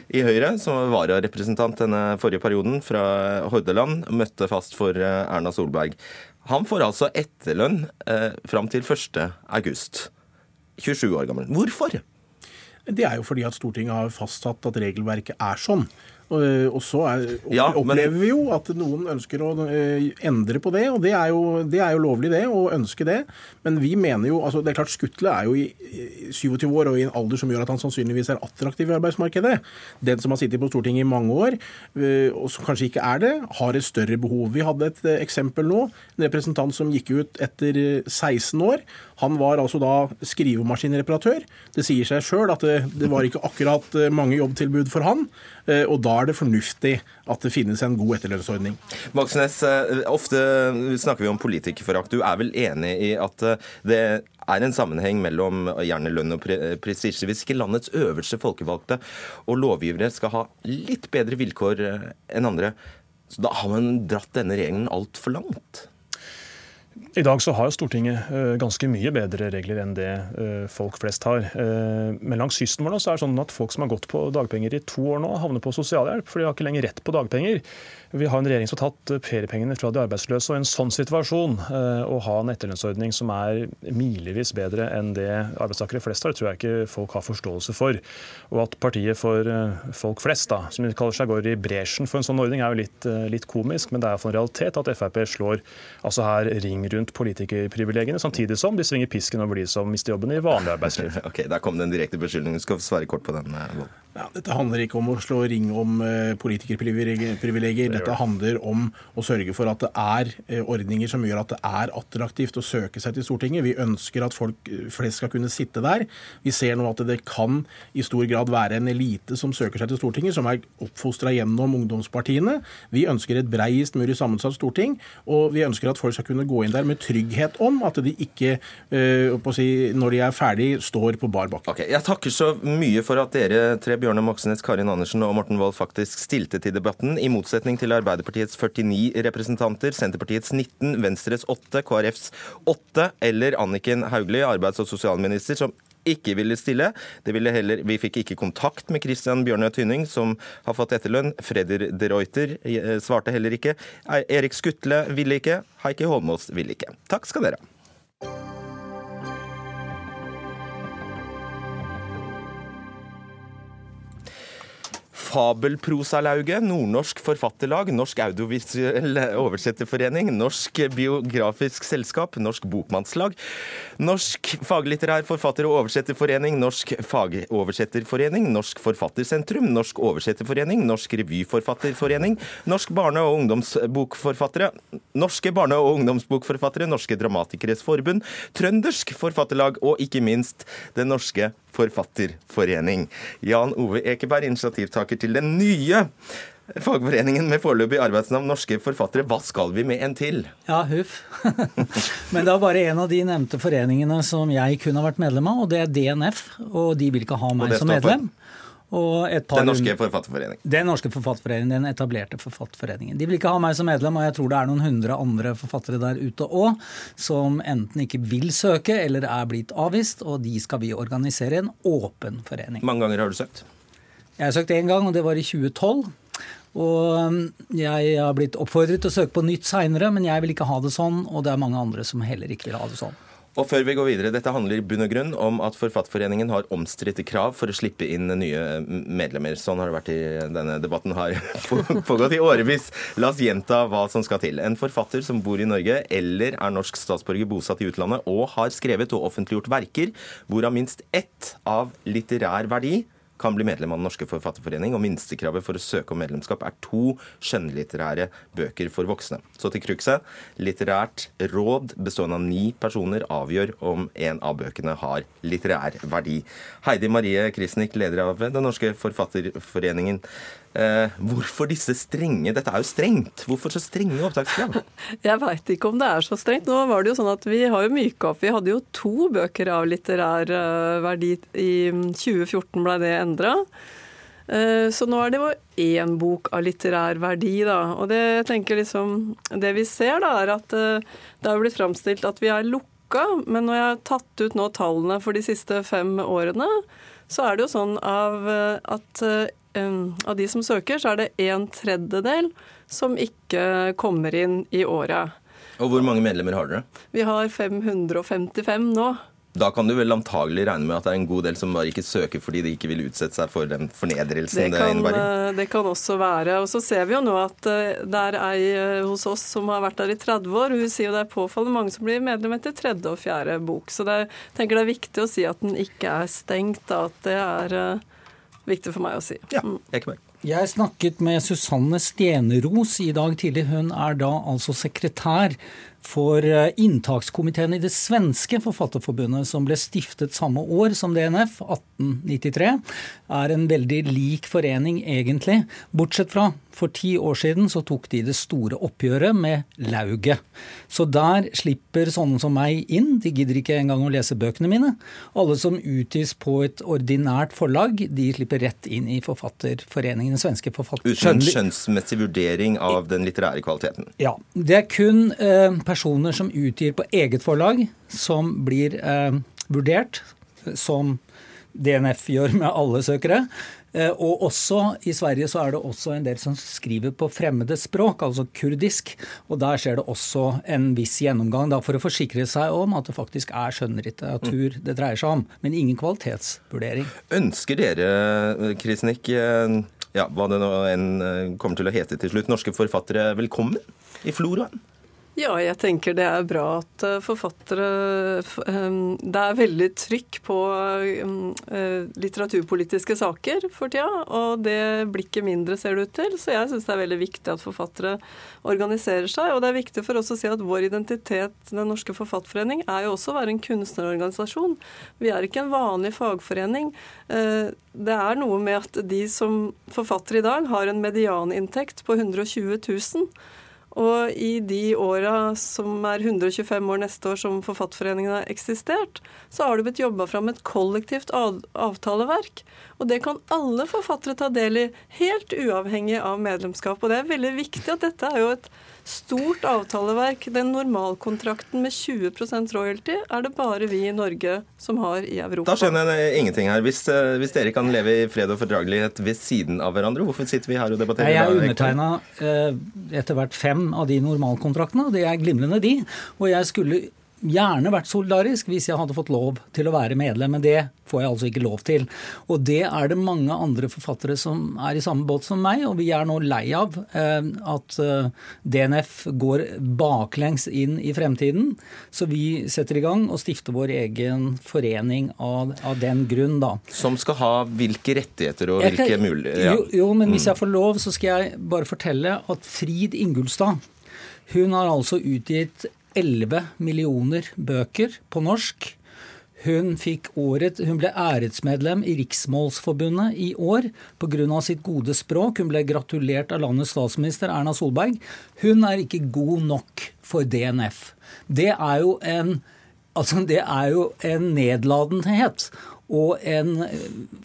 i Høyre, som var vararepresentant denne forrige perioden fra Hordaland, møtte fast for Erna Solberg. Han får altså etterlønn eh, fram til 1. august. 27 år gammel. Hvorfor? Det er jo fordi at Stortinget har fastsatt at regelverket er sånn. Eh, og så er, ja, opplever men... vi jo at noen ønsker å eh, endre på det, og det er, jo, det er jo lovlig det, å ønske det. Men vi mener jo altså Det er klart Skutle er jo i 27 år og i en alder som gjør at han sannsynligvis er attraktiv i arbeidsmarkedet. Den som har sittet på Stortinget i mange år, eh, og som kanskje ikke er det, har et større behov. Vi hadde et eksempel nå. En representant som gikk ut etter 16 år. Han var altså da skrivemaskinreparatør. Det sier seg sjøl at det, det var ikke akkurat mange jobbtilbud for han. Og da er det fornuftig at det finnes en god etterlønnsordning. Moxnes, eh, ofte snakker vi om politikerforakt. Du er vel enig i at eh, det er en sammenheng mellom gjerne lønn og prestisje. Hvis ikke landets øverste folkevalgte og lovgivere skal ha litt bedre vilkår eh, enn andre, så da har man dratt denne regelen altfor langt? I dag så har Stortinget uh, ganske mye bedre regler enn det uh, folk flest har. Uh, men langs kysten vår nå så er det sånn at folk som har gått på dagpenger i to år nå, havner på sosialhjelp, for de har ikke lenger rett på dagpenger. Vi har en regjering som har tatt feriepengene fra de arbeidsløse. og I en sånn situasjon å ha en etterlønnsordning som er milevis bedre enn det arbeidstakere flest har, tror jeg ikke folk har forståelse for. Og at partiet for folk flest, da, som de kaller seg, går i bresjen for en sånn ordning, er jo litt, litt komisk. Men det er for en realitet at Frp slår altså her ring rundt politikerprivilegiene, samtidig som de svinger pisken over de som mister jobben i vanlig arbeidsliv. ok, Der kom det en direkte beskyldning. Du skal svare kort på den. Ja, dette handler ikke om å slå ring om politikerprivilegier. Dette handler om å sørge for at det er uh, ordninger som gjør at det er attraktivt å søke seg til Stortinget. Vi ønsker at folk eh, flest skal kunne sitte der. Vi ser nå at det kan i stor grad være en elite som søker seg til Stortinget, som er oppfostra gjennom ungdomspartiene. Vi ønsker et breiest mulig sammensatt storting, og vi ønsker at folk skal kunne gå inn der med trygghet om at de ikke, uh, si, når de er ferdig, står på bar bakke. Okay, jeg takker så mye for at dere tre Bjørne Moxnes, Karin Andersen og Morten Wold faktisk stilte til debatten, i motsetning til Arbeiderpartiets 49 representanter, Senterpartiets 19, Venstres 8, KrFs 8 eller Anniken Hauglie, arbeids- og sosialminister, som ikke ville stille. Ville heller, vi fikk ikke kontakt med Christian Bjørnø Tynning, som har fått etterlønn. Fredder de Reuter eh, svarte heller ikke. Erik Skutle ville ikke. Heikki Holmås ville ikke. Takk skal dere ha. Fabelprosalauget, Nordnorsk Forfatterlag, Norsk Audiovisuell Oversetterforening, Norsk Biografisk Selskap, Norsk Bokmannslag, Norsk Faglitterær forfatter- og oversetterforening, Norsk Fagoversetterforening, Norsk Forfattersentrum, Norsk Oversetterforening, Norsk Revyforfatterforening, Norsk barne- og ungdomsbokforfattere, Norske barne- og ungdomsbokforfattere, Norske Dramatikeres Forbund, Trøndersk Forfatterlag og ikke minst Den norske forfatterforening. Jan Ove Ekeberg, initiativtaker til den nye Fagforeningen med foreløpig arbeidsnavn Norske forfattere. Hva skal vi med en til? Ja, huff. Men det er bare en av de nevnte foreningene som jeg kunne ha vært medlem av, og det er DNF. Og de vil ikke ha meg som medlem. Den norske forfatterforeningen? Den norske forfatterforeningen, den etablerte forfatterforeningen. De vil ikke ha meg som medlem, og jeg tror det er noen hundre andre forfattere der ute òg som enten ikke vil søke eller er blitt avvist, og de skal vi organisere en åpen forening. mange ganger har du søkt? Jeg har søkt én gang, og det var i 2012. Og jeg har blitt oppfordret til å søke på nytt seinere, men jeg vil ikke ha det sånn, og det er mange andre som heller ikke vil ha det sånn. Og før vi går videre, Dette handler i bunn og grunn om at Forfatterforeningen har omstridte krav for å slippe inn nye medlemmer. Sånn har det vært i denne debatten har pågått i årevis. La oss gjenta hva som skal til. En forfatter som bor i Norge eller er norsk statsborger bosatt i utlandet og har skrevet og offentliggjort verker hvorav minst ett av litterær verdi kan bli medlem av Den norske forfatterforening, og minstekravet for å søke om medlemskap er to skjønnlitterære bøker for voksne. Så til krukset. Litterært råd bestående av ni personer avgjør om en av bøkene har litterær verdi. Heidi Marie Krisnik, leder av Den norske forfatterforeningen. Eh, hvorfor disse strenge Dette er jo strengt. Hvorfor så strenge opptakskrav? Jeg veit ikke om det er så strengt. Nå var det jo sånn at Vi har jo myka opp. Vi hadde jo to bøker av litterær eh, verdi. I 2014 ble det endra. Eh, så nå er det jo én bok av litterær verdi, da. Og det jeg tenker liksom Det vi ser, da, er at eh, det har blitt framstilt at vi er lukka. Men når jeg har tatt ut nå tallene for de siste fem årene, så er det jo sånn av av de som søker, så er det en tredjedel som ikke kommer inn i året. Og hvor mange medlemmer har dere? Vi har 555 nå. Da kan du vel antagelig regne med at det er en god del som bare ikke søker fordi de ikke vil utsette seg for den fornedrelsen det, kan, det innebærer? Eh, det kan også være. Og så ser vi jo nå at eh, det er ei eh, hos oss som har vært der i 30 år. Hun sier jo det er påfallende mange som blir medlem etter tredje og fjerde bok. Så det, jeg tenker det er viktig å si at den ikke er stengt. At det er viktig for meg å si. Ja, Ekeberg. Jeg snakket med Susanne Steneros i dag tidlig. Hun er da altså sekretær for eh, inntakskomiteen i det svenske forfatterforbundet, som ble stiftet samme år som DNF, 1893, er en veldig lik forening, egentlig. Bortsett fra for ti år siden så tok de det store oppgjøret med lauget. Så der slipper sånne som meg inn. De gidder ikke engang å lese bøkene mine. Alle som utgis på et ordinært forlag, de slipper rett inn i Forfatterforeningen. Den svenske forfatteren. Uten en skjønnsmessig vurdering av den litterære kvaliteten? Ja. Det er kun eh, personer som utgir på eget forlag, som blir eh, vurdert, som DNF gjør med alle søkere. Eh, og også i Sverige så er det også en del som skriver på fremmede språk, altså kurdisk. Og der skjer det også en viss gjennomgang da, for å forsikre seg om at det faktisk er skjønnlitteratur det dreier seg om, men ingen kvalitetsvurdering. Ønsker dere, Krisnik, eh, ja, hva det nå enn eh, kommer til å hete til slutt, norske forfattere velkommen i floraen? Ja, jeg tenker det er bra at eh, forfattere Det er veldig trykk på eh, litteraturpolitiske saker for tida, og det blir ikke mindre, ser det ut til. Så jeg syns det er veldig viktig at forfattere organiserer seg. Og det er viktig for oss å si at vår identitet, Den norske forfatterforening, er jo også å være en kunstnerorganisasjon. Vi er ikke en vanlig fagforening. Eh, det er noe med at de som forfatter i dag, har en medianinntekt på 120 000. Og i de åra som er 125 år neste år som Forfatterforeningen har eksistert, så har det blitt jobba fram et kollektivt avtaleverk. Og det kan alle forfattere ta del i, helt uavhengig av medlemskap. Og det er veldig viktig at dette er jo et stort avtaleverk. Den normalkontrakten med 20% royalty er det bare vi i Norge som har i Europa. Da skjønner jeg ingenting her. Hvis, eh, hvis dere kan leve i fred og fordragelighet ved siden av hverandre, hvorfor sitter vi her og debatterer? Jeg har undertegna eh, etter hvert fem av de normalkontraktene, og det er glimrende, de. Og jeg skulle gjerne vært solidarisk hvis jeg hadde fått lov til å være medlem, men det får jeg altså ikke lov til. Og det er det mange andre forfattere som er i samme båt som meg, og vi er nå lei av eh, at eh, DNF går baklengs inn i fremtiden. Så vi setter i gang og stifter vår egen forening av, av den grunn, da. Som skal ha hvilke rettigheter og hvilke kan, muligheter ja. jo, jo, men hvis mm. jeg får lov, så skal jeg bare fortelle at Frid Ingulstad hun har altså utgitt 11 millioner bøker på norsk. Hun, året, hun ble æresmedlem i Riksmålsforbundet i år pga. sitt gode språk. Hun ble gratulert av landets statsminister Erna Solberg. Hun er ikke god nok for DNF. Det er jo en, altså det er jo en nedladenhet og en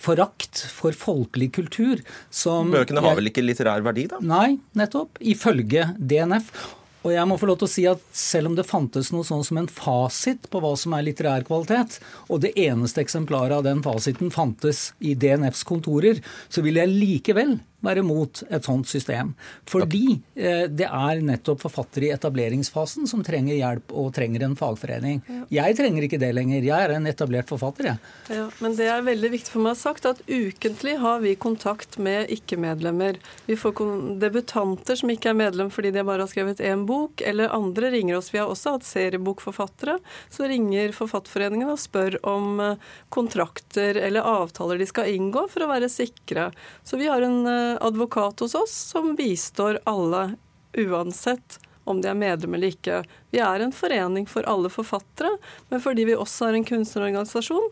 forakt for folkelig kultur som Bøkene har vel ikke litterær verdi, da? Nei, nettopp. Ifølge DNF. Og jeg må få lov til å si at selv om det fantes noe sånn som en fasit på hva som er litterær kvalitet, og det eneste eksemplaret av den fasiten fantes i DNFs kontorer, så vil jeg likevel være mot et sånt system. Fordi eh, det er nettopp forfattere i etableringsfasen som trenger hjelp og trenger en fagforening. Ja. Jeg trenger ikke det lenger. Jeg er en etablert forfatter, jeg. Ja, men det er veldig viktig for meg å ha sagt at ukentlig har vi kontakt med ikke-medlemmer. Vi får debutanter som ikke er medlem fordi de bare har skrevet én bok, eller andre ringer oss. Vi har også hatt seriebokforfattere. Så ringer Forfatterforeningen og spør om eh, kontrakter eller avtaler de skal inngå for å være sikre. Så vi har en eh, advokat hos oss som bistår alle, uansett om de er medlem eller ikke. Vi er en forening for alle forfattere, men fordi vi også er en kunstnerorganisasjon,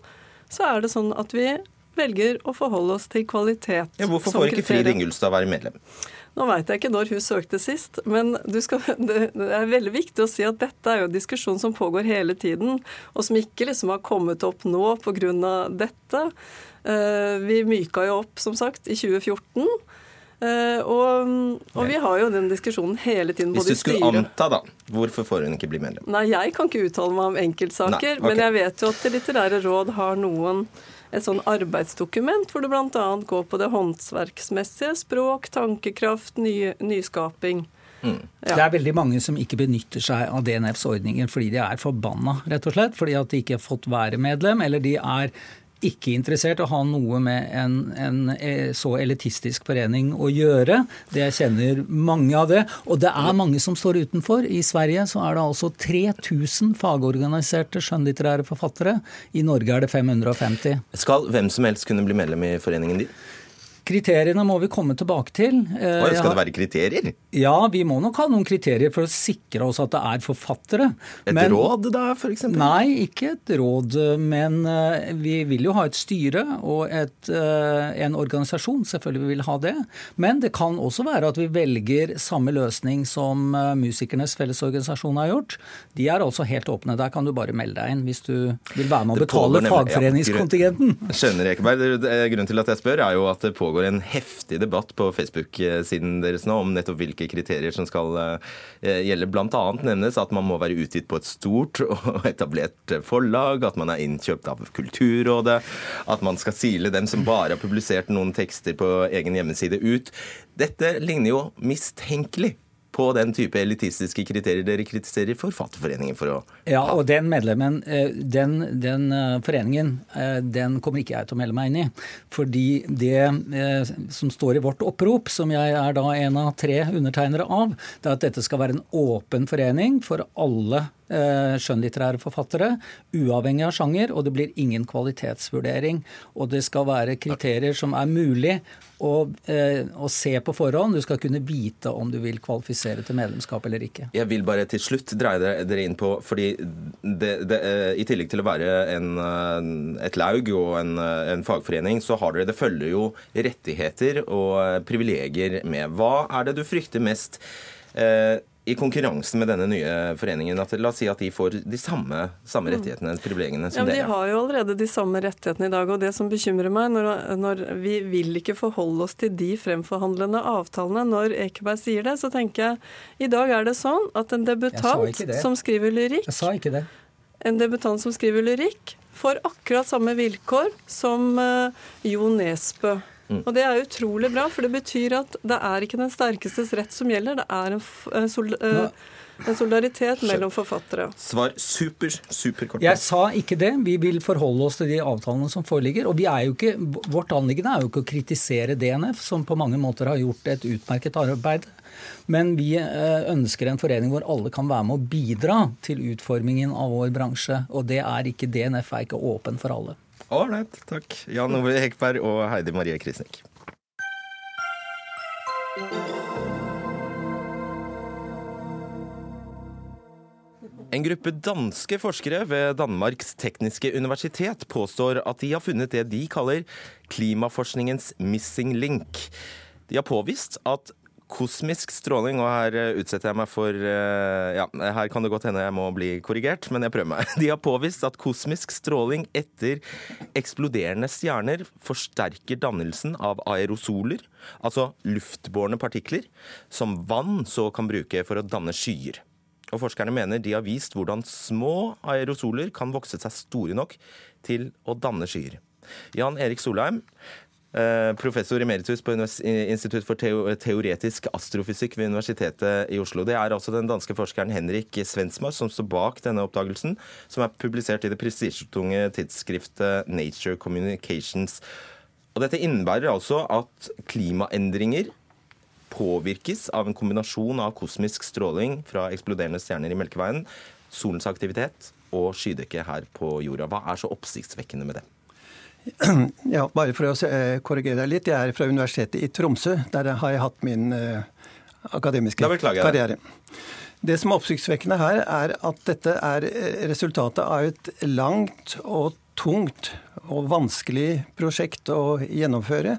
så er det sånn at vi velger å forholde oss til kvalitet. Ja, hvorfor får ikke Frid Ingulstad være medlem? Nå veit jeg ikke når hun søkte sist, men skal, det, er veldig viktig å si at dette er jo en diskusjon som pågår hele tiden, og som ikke liksom har kommet opp nå pga. dette. Eh, vi myka jo opp, som sagt, i 2014. Uh, og, og, vi har jo den diskusjonen hele tiden. Hvis du skulle anta, da, hvorfor får hun ikke bli medlem? Nei, Jeg kan ikke uttale meg om enkeltsaker, Nei, okay. men jeg vet jo at Det litterære råd har noen et sånn arbeidsdokument hvor det bl.a. går på det håndverksmessige, språk, tankekraft, ny, nyskaping. Mm. Ja. Det er veldig mange som ikke benytter seg av DNFs ordninger fordi de er forbanna, rett og slett. Fordi at de ikke har fått være medlem, eller de er ikke interessert i å ha noe med en, en, eh, så elitistisk forening å gjøre. Det kjenner mange av det. Og det er mange som står utenfor. I Sverige så er det altså 3000 fagorganiserte skjønnlitterære forfattere. I Norge er det 550. Skal hvem som helst kunne bli medlem i foreningen din? Kriteriene må vi komme tilbake til. Oi, skal det være kriterier? Ja, vi må nok ha noen kriterier for å sikre oss at det er forfattere. Et men, råd da, f.eks.? Nei, ikke et råd. Men uh, vi vil jo ha et styre og et, uh, en organisasjon. Selvfølgelig vi vil ha det. Men det kan også være at vi velger samme løsning som Musikernes Fellesorganisasjon har gjort. De er altså helt åpne. Der kan du bare melde deg inn hvis du vil være med å betale fagforeningskontingenten. Ja, skjønner, Ekeberg. Grunnen til at jeg spør, er jo at det pågår pågår en heftig debatt på Facebook-siden deres nå om nettopp hvilke kriterier som skal eh, gjelde. Annet nevnes at man må være utgitt på et stort og etablert forlag, at man er innkjøpt av Kulturrådet, at man skal sile dem som bare har publisert noen tekster på egen hjemmeside ut. Dette ligner jo mistenkelig på den type elitistiske kriterier dere kritiserer Forfatterforeningen for å Ja, og den medlemmen, eh, den, den eh, foreningen, eh, den kommer ikke jeg til å melde meg inn i. Fordi det som står i vårt opprop, som jeg er da en av tre undertegnere av, det er at dette skal være en åpen forening for alle skjønnlitterære forfattere, uavhengig av sjanger, og det blir ingen kvalitetsvurdering. Og det skal være kriterier som er mulig å, å se på forhånd. Du skal kunne vite om du vil kvalifisere til medlemskap eller ikke. Jeg vil bare til slutt dreie dere inn på, fordi det, det, i tillegg til å være en, et laug og en, en, fagforening, så har dere, det følger jo rettigheter og privilegier med. Hva er det du frykter mest? Eh, i konkurransen med denne nye foreningen at la oss si at de får de samme, samme rettighetene, privilegiene, som ja, dere? De har jo allerede de samme rettighetene i dag. og Det som bekymrer meg, når, når vi vil ikke forholde oss til de fremforhandlende avtalene, når Ekeberg sier det, så tenker jeg i dag er det sånn at en debutant som skriver lyrikk Jeg sa ikke det. En debutant som skriver lyrikk, får akkurat samme vilkår som uh, Jo Nesbø. Mm. Og Det er utrolig bra, for det betyr at det er ikke den sterkestes rett som gjelder. Det er en, en, sol, uh, en solidaritet mellom forfattere. Svar super, superkort. Jeg sa ikke det. Vi vil forholde oss til de avtalene som foreligger. Og vi er jo ikke, vårt anliggende er jo ikke å kritisere DNF, som på mange måter har gjort et utmerket arbeid. Men vi ønsker en forening hvor alle kan være med å bidra til utformingen av vår bransje. Og det er ikke DNF er ikke åpen for alle. Ålreit, takk. Jan Ove Hekberg og Heidi Marie Krisnik. En gruppe danske forskere ved Danmarks tekniske universitet påstår at de har funnet det de kaller klimaforskningens missing link. De har påvist at kosmisk stråling, og her eh, utsetter jeg meg for eh, Ja, her kan det godt hende jeg må bli korrigert, men jeg prøver meg. De har påvist at kosmisk stråling etter eksploderende stjerner forsterker dannelsen av aerosoler, altså luftbårne partikler, som vann så kan bruke for å danne skyer. Og forskerne mener de har vist hvordan små aerosoler kan vokse seg store nok til å danne skyer. Jan Erik Solheim, professor emeritus på Institutt for teoretisk astrofysikk ved Universitetet i Oslo. Det er altså den danske forskeren Henrik Svensmar som står bak denne oppdagelsen, som er publisert i det prestisjetunge tidsskriftet Nature Communications. Og dette innebærer altså at klimaendringer påvirkes av en kombinasjon av kosmisk stråling fra eksploderende stjerner i Melkeveien, solens aktivitet og skydekke her på jorda. Hva er så oppsiktsvekkende med det? Ja, bare for å korrigere deg litt. Jeg er fra Universitetet i Tromsø. Der har jeg hatt min uh, akademiske karriere. Det som er oppsiktsvekkende her, er at dette er resultatet av et langt og tungt og vanskelig prosjekt å gjennomføre.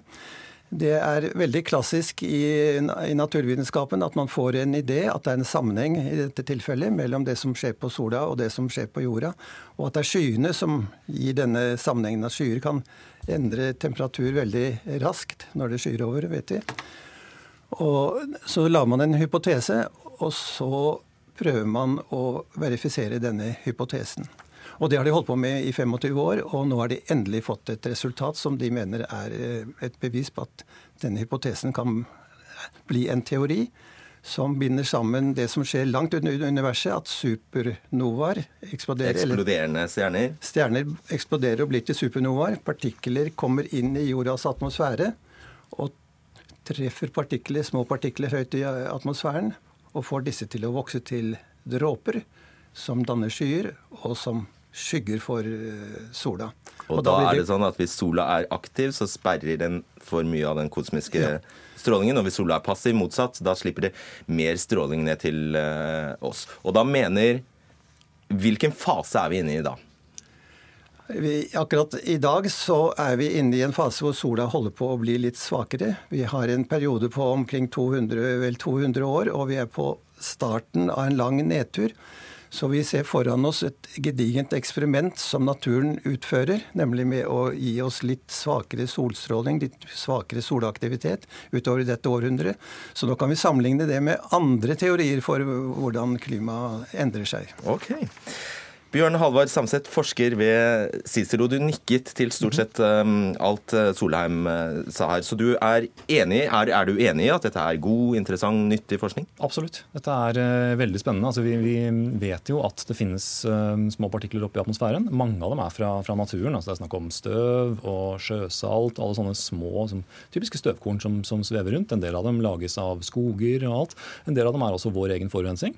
Det er veldig klassisk i, i, naturvitenskapen at man får en idé, at det er en sammenheng i dette tilfellet mellom det som skjer på sola og det som skjer på jorda. Og at det er skyene som gir denne sammenhengen. At skyer kan endre temperatur veldig raskt når det skyer over, vet vi. Og så lager man en hypotese, og så prøver man å verifisere denne hypotesen. Og det har de holdt på med i 25 år, og nå har de endelig fått et resultat som de mener er et bevis på at denne hypotesen kan bli en teori som binder sammen det som skjer langt under universet, at supernovaer eksploderer. Eksploderende stjerner? Stjerner eksploderer og blir til supernovaer. Partikler kommer inn i jordas atmosfære og treffer partikler, små partikler høyt i atmosfæren og får disse til å vokse til dråper som danner skyer, og som skygger for sola. Og, og da, da er det sånn at hvis sola er aktiv, så sperrer den for mye av den kosmiske ja. strålingen. Og hvis sola er passiv, motsatt, da slipper det mer stråling ned til uh, oss. Og da mener Hvilken fase er vi inne i da? Vi, akkurat i dag så er vi inne i en fase hvor sola holder på å bli litt svakere. Vi har en periode på omkring 200, vel 200 år, og vi er på starten av en lang nedtur Så vi ser foran oss et gedigent eksperiment som naturen utfører, nemlig med å gi oss litt svakere solstråling, litt svakere solaktivitet utover dette århundret. Så nå kan vi sammenligne det med andre teorier for hvordan klimaet endrer seg. Okay. Bjørn Halvard Samset, forsker ved Cicero. Du nikket til stort sett um, alt uh, Solheim uh, sa her. Så du er enig, er, er, du enig i at dette er god, interessant, nyttig forskning? Absolutt. Dette er uh, veldig spennende. Altså, vi, vi, vet jo at det finnes små partikler oppe i atmosfæren. Mange av dem er fra, fra naturen. Altså, det er snakk om støv og sjøsalt. Alle sånne små, som, typiske støvkorn som, som svever rundt. En del av dem lages av skoger og alt. En del av dem er også vår egen forurensning.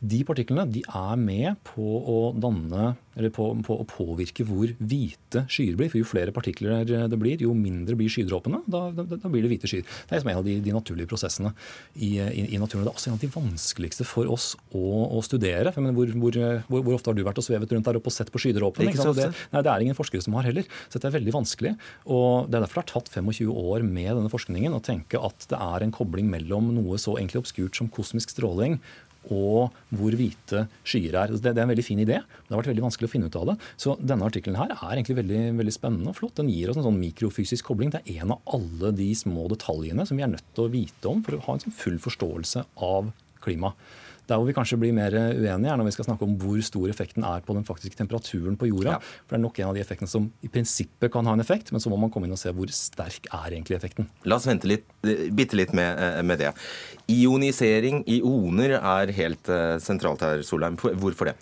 De partiklene de er med på å danne, eller på, på, å påvirke hvor hvite skyer blir. For jo flere partikler det blir, jo mindre blir skydråpene. Da, da, da, blir det hvite skyer. Det er en av de, de naturlige prosessene i, i, i, naturen. Det er også en av de vanskeligste for oss å, å studere. Mener, hvor, hvor, hvor, hvor, ofte har du vært og svevet rundt der oppe og sett på skydråpene? Det, nei, det er ingen forskere som har heller. Så dette er veldig vanskelig. Og det er derfor det har tatt 25 år med denne forskningen å tenke at det er en kobling mellom noe så egentlig obskurt som kosmisk stråling og hvor hvite skyer er. Det, er en veldig fin idé. Det har vært veldig vanskelig å finne ut av det. Så denne artikkelen her er egentlig veldig, veldig spennende og flott. Den gir oss en sånn mikrofysisk kobling. Det er en av alle de små detaljene som vi er nødt til å vite om for å ha en sånn full forståelse av klima. Der hvor vi kanskje blir mer uenige, er når vi skal snakke om hvor stor effekten er på den faktiske temperaturen på jorda. Ja. For Det er nok en av de effektene som i prinsippet kan ha en effekt, men så må man komme inn og se hvor sterk er egentlig effekten. La oss vente litt, bitte litt med, eh, med det. Ionisering, ioner, er helt uh, sentralt her, Solheim. Hvorfor det?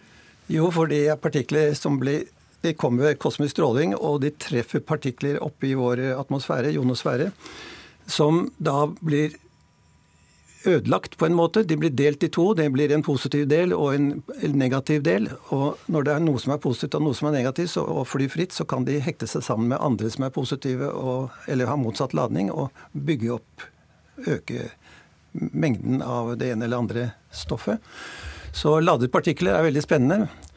Jo, for det er partikler som blir de kommer ved kosmisk stråling, og de treffer partikler oppe i vår atmosfære, ionosfære, som da blir ødelagt på en måte. De blir delt i to. Det blir en positiv del og en negativ del. Og når det er noe som er positivt og noe som er negativt, så, og flyr fritt, så kan de hekte seg sammen med andre som er positive og, eller har motsatt ladning, og bygge opp, øke mengden av det ene eller andre stoffet. Så ladet partikler er veldig spennende.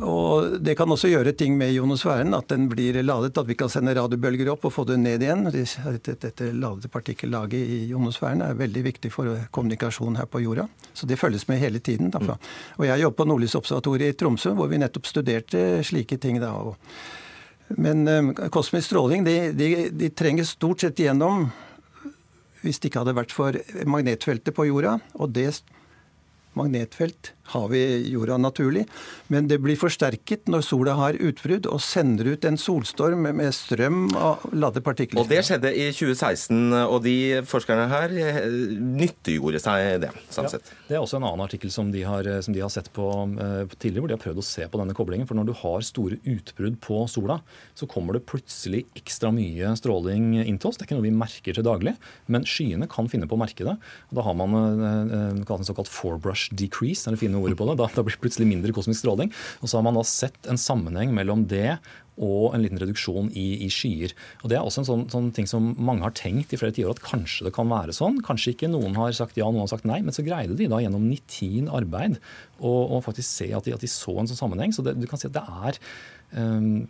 Og Det kan også gjøre ting med ionosfæren, at den blir ladet. At vi kan sende radiobølger opp og få det ned igjen. Dette ladede partikkellaget i ionosfæren er veldig viktig for kommunikasjon her på jorda. Så det følges med hele tiden. Derfor. Og Jeg jobber på Nordlysobservatoriet i Tromsø, hvor vi nettopp studerte slike ting. da. Men um, kosmisk stråling de, de, de trenger stort sett igjennom hvis det ikke hadde vært for magnetfeltet på jorda. og det magnetfelt har vi jorda naturlig, men det blir forsterket når sola har utbrudd og sender ut en solstorm med strøm og ladde partikler. Og Det skjedde i 2016, og de forskerne her eh, nyttiggjorde seg det. sånn ja, det er også en annen artikkel som de har, som de har sett på uh, tidligere, hvor de har prøvd å se på denne koblingen. For når du har store utbrudd på sola, så kommer det plutselig ekstra mye stråling inn til oss. Det er ikke noe vi merker til daglig, men skyene kan finne på å merke det. Da har man en såkalt forebrush decrease, er det fine ordet på det. Da, da blir det plutselig mindre kosmisk stråling. Og så har man da sett en sammenheng mellom det og en liten reduksjon i, i skyer. Og Det er også en sånn, sånn, ting som mange har tenkt i flere tiår, at kanskje det kan være sånn. Kanskje ikke. Noen har sagt ja, noen har sagt nei. Men så greide de da gjennom nitin arbeid å faktisk se at de, at de, så en sånn sammenheng. Så det, du kan si at det er um,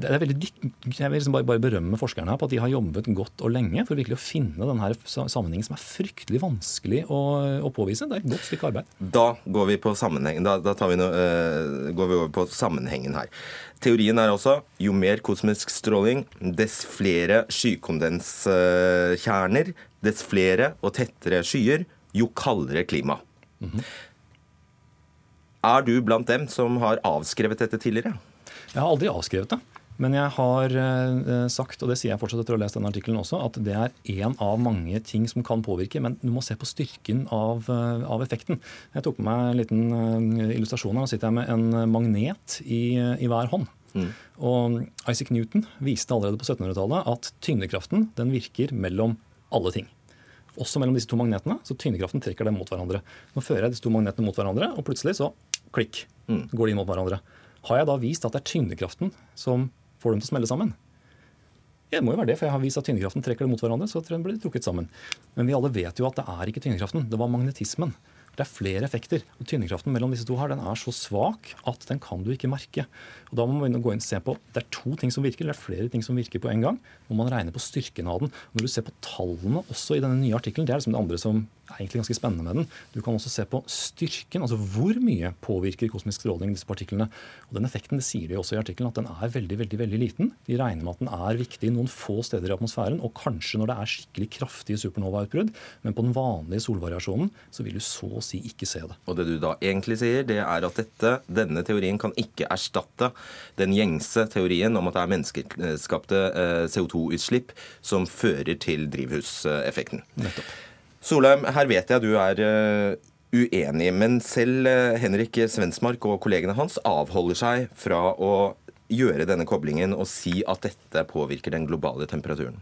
det er veldig Jeg vil liksom bare, bare, berømme forskerne her på at de har jobbet godt og lenge for virkelig å finne denne sammenhengen som er fryktelig vanskelig å, å, påvise. Det er et godt stykke arbeid. Da går vi på da, da vi noe, uh, går vi over på sammenhengen her. Teorien er også jo mer kosmisk stråling, dess flere skykondenskjerner, dess flere og tettere skyer, jo kaldere klima. Mm -hmm. Er du blant dem som har avskrevet dette tidligere? Jeg har aldri avskrevet det. Men jeg har eh, sagt, og det sier jeg fortsatt etter å ha lest denne artikkelen også, at det er én av mange ting som kan påvirke, men du må se på styrken av, eh, av effekten. Jeg tok med meg en liten eh, illustrasjon her. Nå sitter jeg med en magnet i, i hver hånd. Mm. Og Isaac Newton viste allerede på 1700-tallet at tyngdekraften den virker mellom alle ting. Også mellom disse to magnetene. Så tyngdekraften trekker dem mot hverandre. Nå fører jeg disse to magnetene mot hverandre, og plutselig så klikk, mm. går de mot hverandre. Har jeg da vist at det er tyngdekraften som får dem til å smelle sammen. Ja, det må jo være det, for jeg har vist at tyngdekraften trekker det mot hverandre. så blir trukket sammen. Men vi alle vet jo at det er ikke tyngdekraften, det var magnetismen. Det er flere effekter. og Tynnekraften mellom disse to her, den er så svak at den kan du ikke merke. Og da må man gå inn og se på, Det er to ting som virker, eller det er flere ting som virker på en gang. og man regner på styrken av den. Når du ser på tallene også i denne nye artikkelen, det er liksom det andre som er egentlig ganske spennende med den. Du kan også se på styrken, altså hvor mye påvirker kosmisk stråling disse partiklene. Og Den effekten det sier de også i artikkelen, at den er veldig veldig, veldig liten. De regner med at den er viktig noen få steder i atmosfæren, og kanskje når det er skikkelig kraftige supernova-utbrudd. Men på den vanlige solvariasjonen så vil du så å si ikke se det. Og det du da egentlig sier, det er at dette, denne teorien kan ikke erstatte den gjengse teorien om at det er menneskeskapte eh, CO2-utslipp som fører til drivhuseffekten. Nettopp. Solheim, her vet jeg du er eh, uenig, men selv eh, Henrik Svensmark og kollegene hans avholder seg fra å gjøre denne koblingen og si at dette påvirker den globale temperaturen?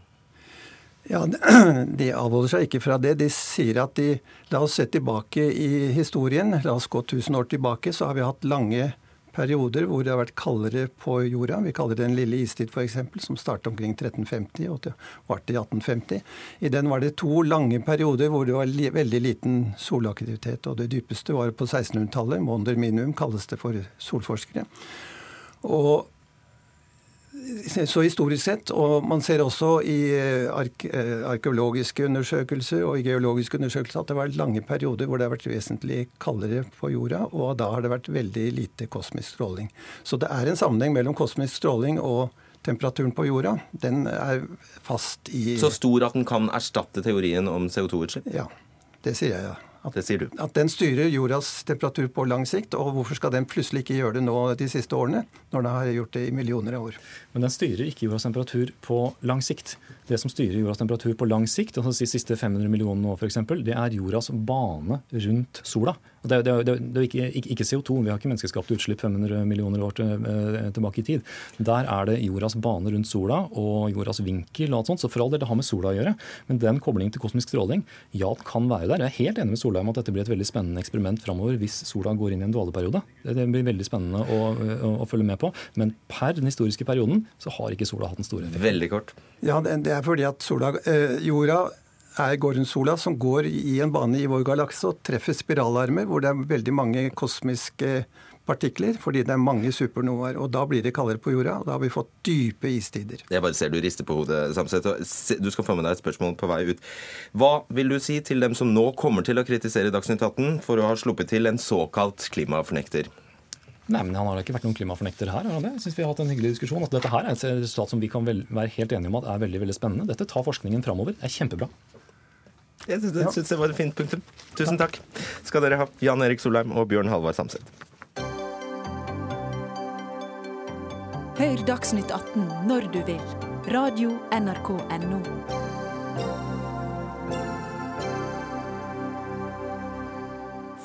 Ja, De avholder seg ikke fra det. De sier at de La oss se tilbake i historien. La oss gå 1000 år tilbake, så har vi hatt lange perioder hvor det har vært kaldere på jorda. Vi kaller det en lille istid f.eks., som startet omkring 1350 og varte i 1850. I den var det to lange perioder hvor det var veldig liten solaktivitet. Og det dypeste var på 1600-tallet. Monder minimum kalles det for solforskere. Og så historisk sett, og man ser også i eh, ark eh, arkeologiske undersøkelser og i geologiske undersøkelser at det har vært lange perioder hvor det har vært vesentlig kaldere på jorda, og da har det vært veldig lite kosmisk stråling. Så det er en sammenheng mellom kosmisk stråling og temperaturen på jorda. Den er fast i Så stor at den kan erstatte teorien om CO2-utslipp? Ja, det sier jeg, ja. At, det sier du. At den styrer jordas temperatur på lang sikt. Og hvorfor skal den plutselig ikke gjøre det nå de siste årene, når den har gjort det i millioner av år? Men den styrer ikke jordas temperatur på lang sikt. Det som styrer jordas temperatur på lang sikt, altså de siste 500 millionene år f.eks., det er jordas bane rundt sola. Det er, det er, det er ikke, ikke, ikke, CO2, vi har ikke menneskeskapte utslipp 500 millioner år til, eh, tilbake i tid. Der er det jordas bane rundt sola og jordas vinkel og alt sånt. Så for all del, det har med sola å gjøre. Men den koblingen til kosmisk stråling, ja, det kan være der. Jeg er helt enig med Solheim at dette blir et veldig spennende eksperiment framover hvis sola går inn i en dvaleperiode. Det blir veldig spennende å, å, å, følge med på. Men per den historiske perioden så har ikke sola hatt den store effekten. Veldig kort. Ja, det, er fordi at sola, øh, jorda er går sola, som går i en bane i vår galakse og treffer spiralarmer, hvor det er veldig mange kosmiske partikler, fordi det er mange supernovaer. Og da blir det kaldere på jorda, og da har vi fått dype istider. Jeg bare ser du rister på hodet, Samset. Du skal få med deg et spørsmål på vei ut. Hva vil du si til dem som nå kommer til å kritisere Dagsnytt 18 for å ha sluppet til en såkalt klimafornekter? Nei, men Han har ikke vært noen klimafornekter her. har Jeg synes vi har hatt en hyggelig diskusjon. Altså, dette her er et resultat som vi kan være helt enige om at er veldig veldig spennende. Dette tar forskningen framover. Det er kjempebra. Jeg syns det, det var et fint punktum. Tusen takk skal dere ha, Jan Erik Solheim og Bjørn Halvard Samset. Hør Dagsnytt 18 når du vil. Radio NRK Radio.nrk.no.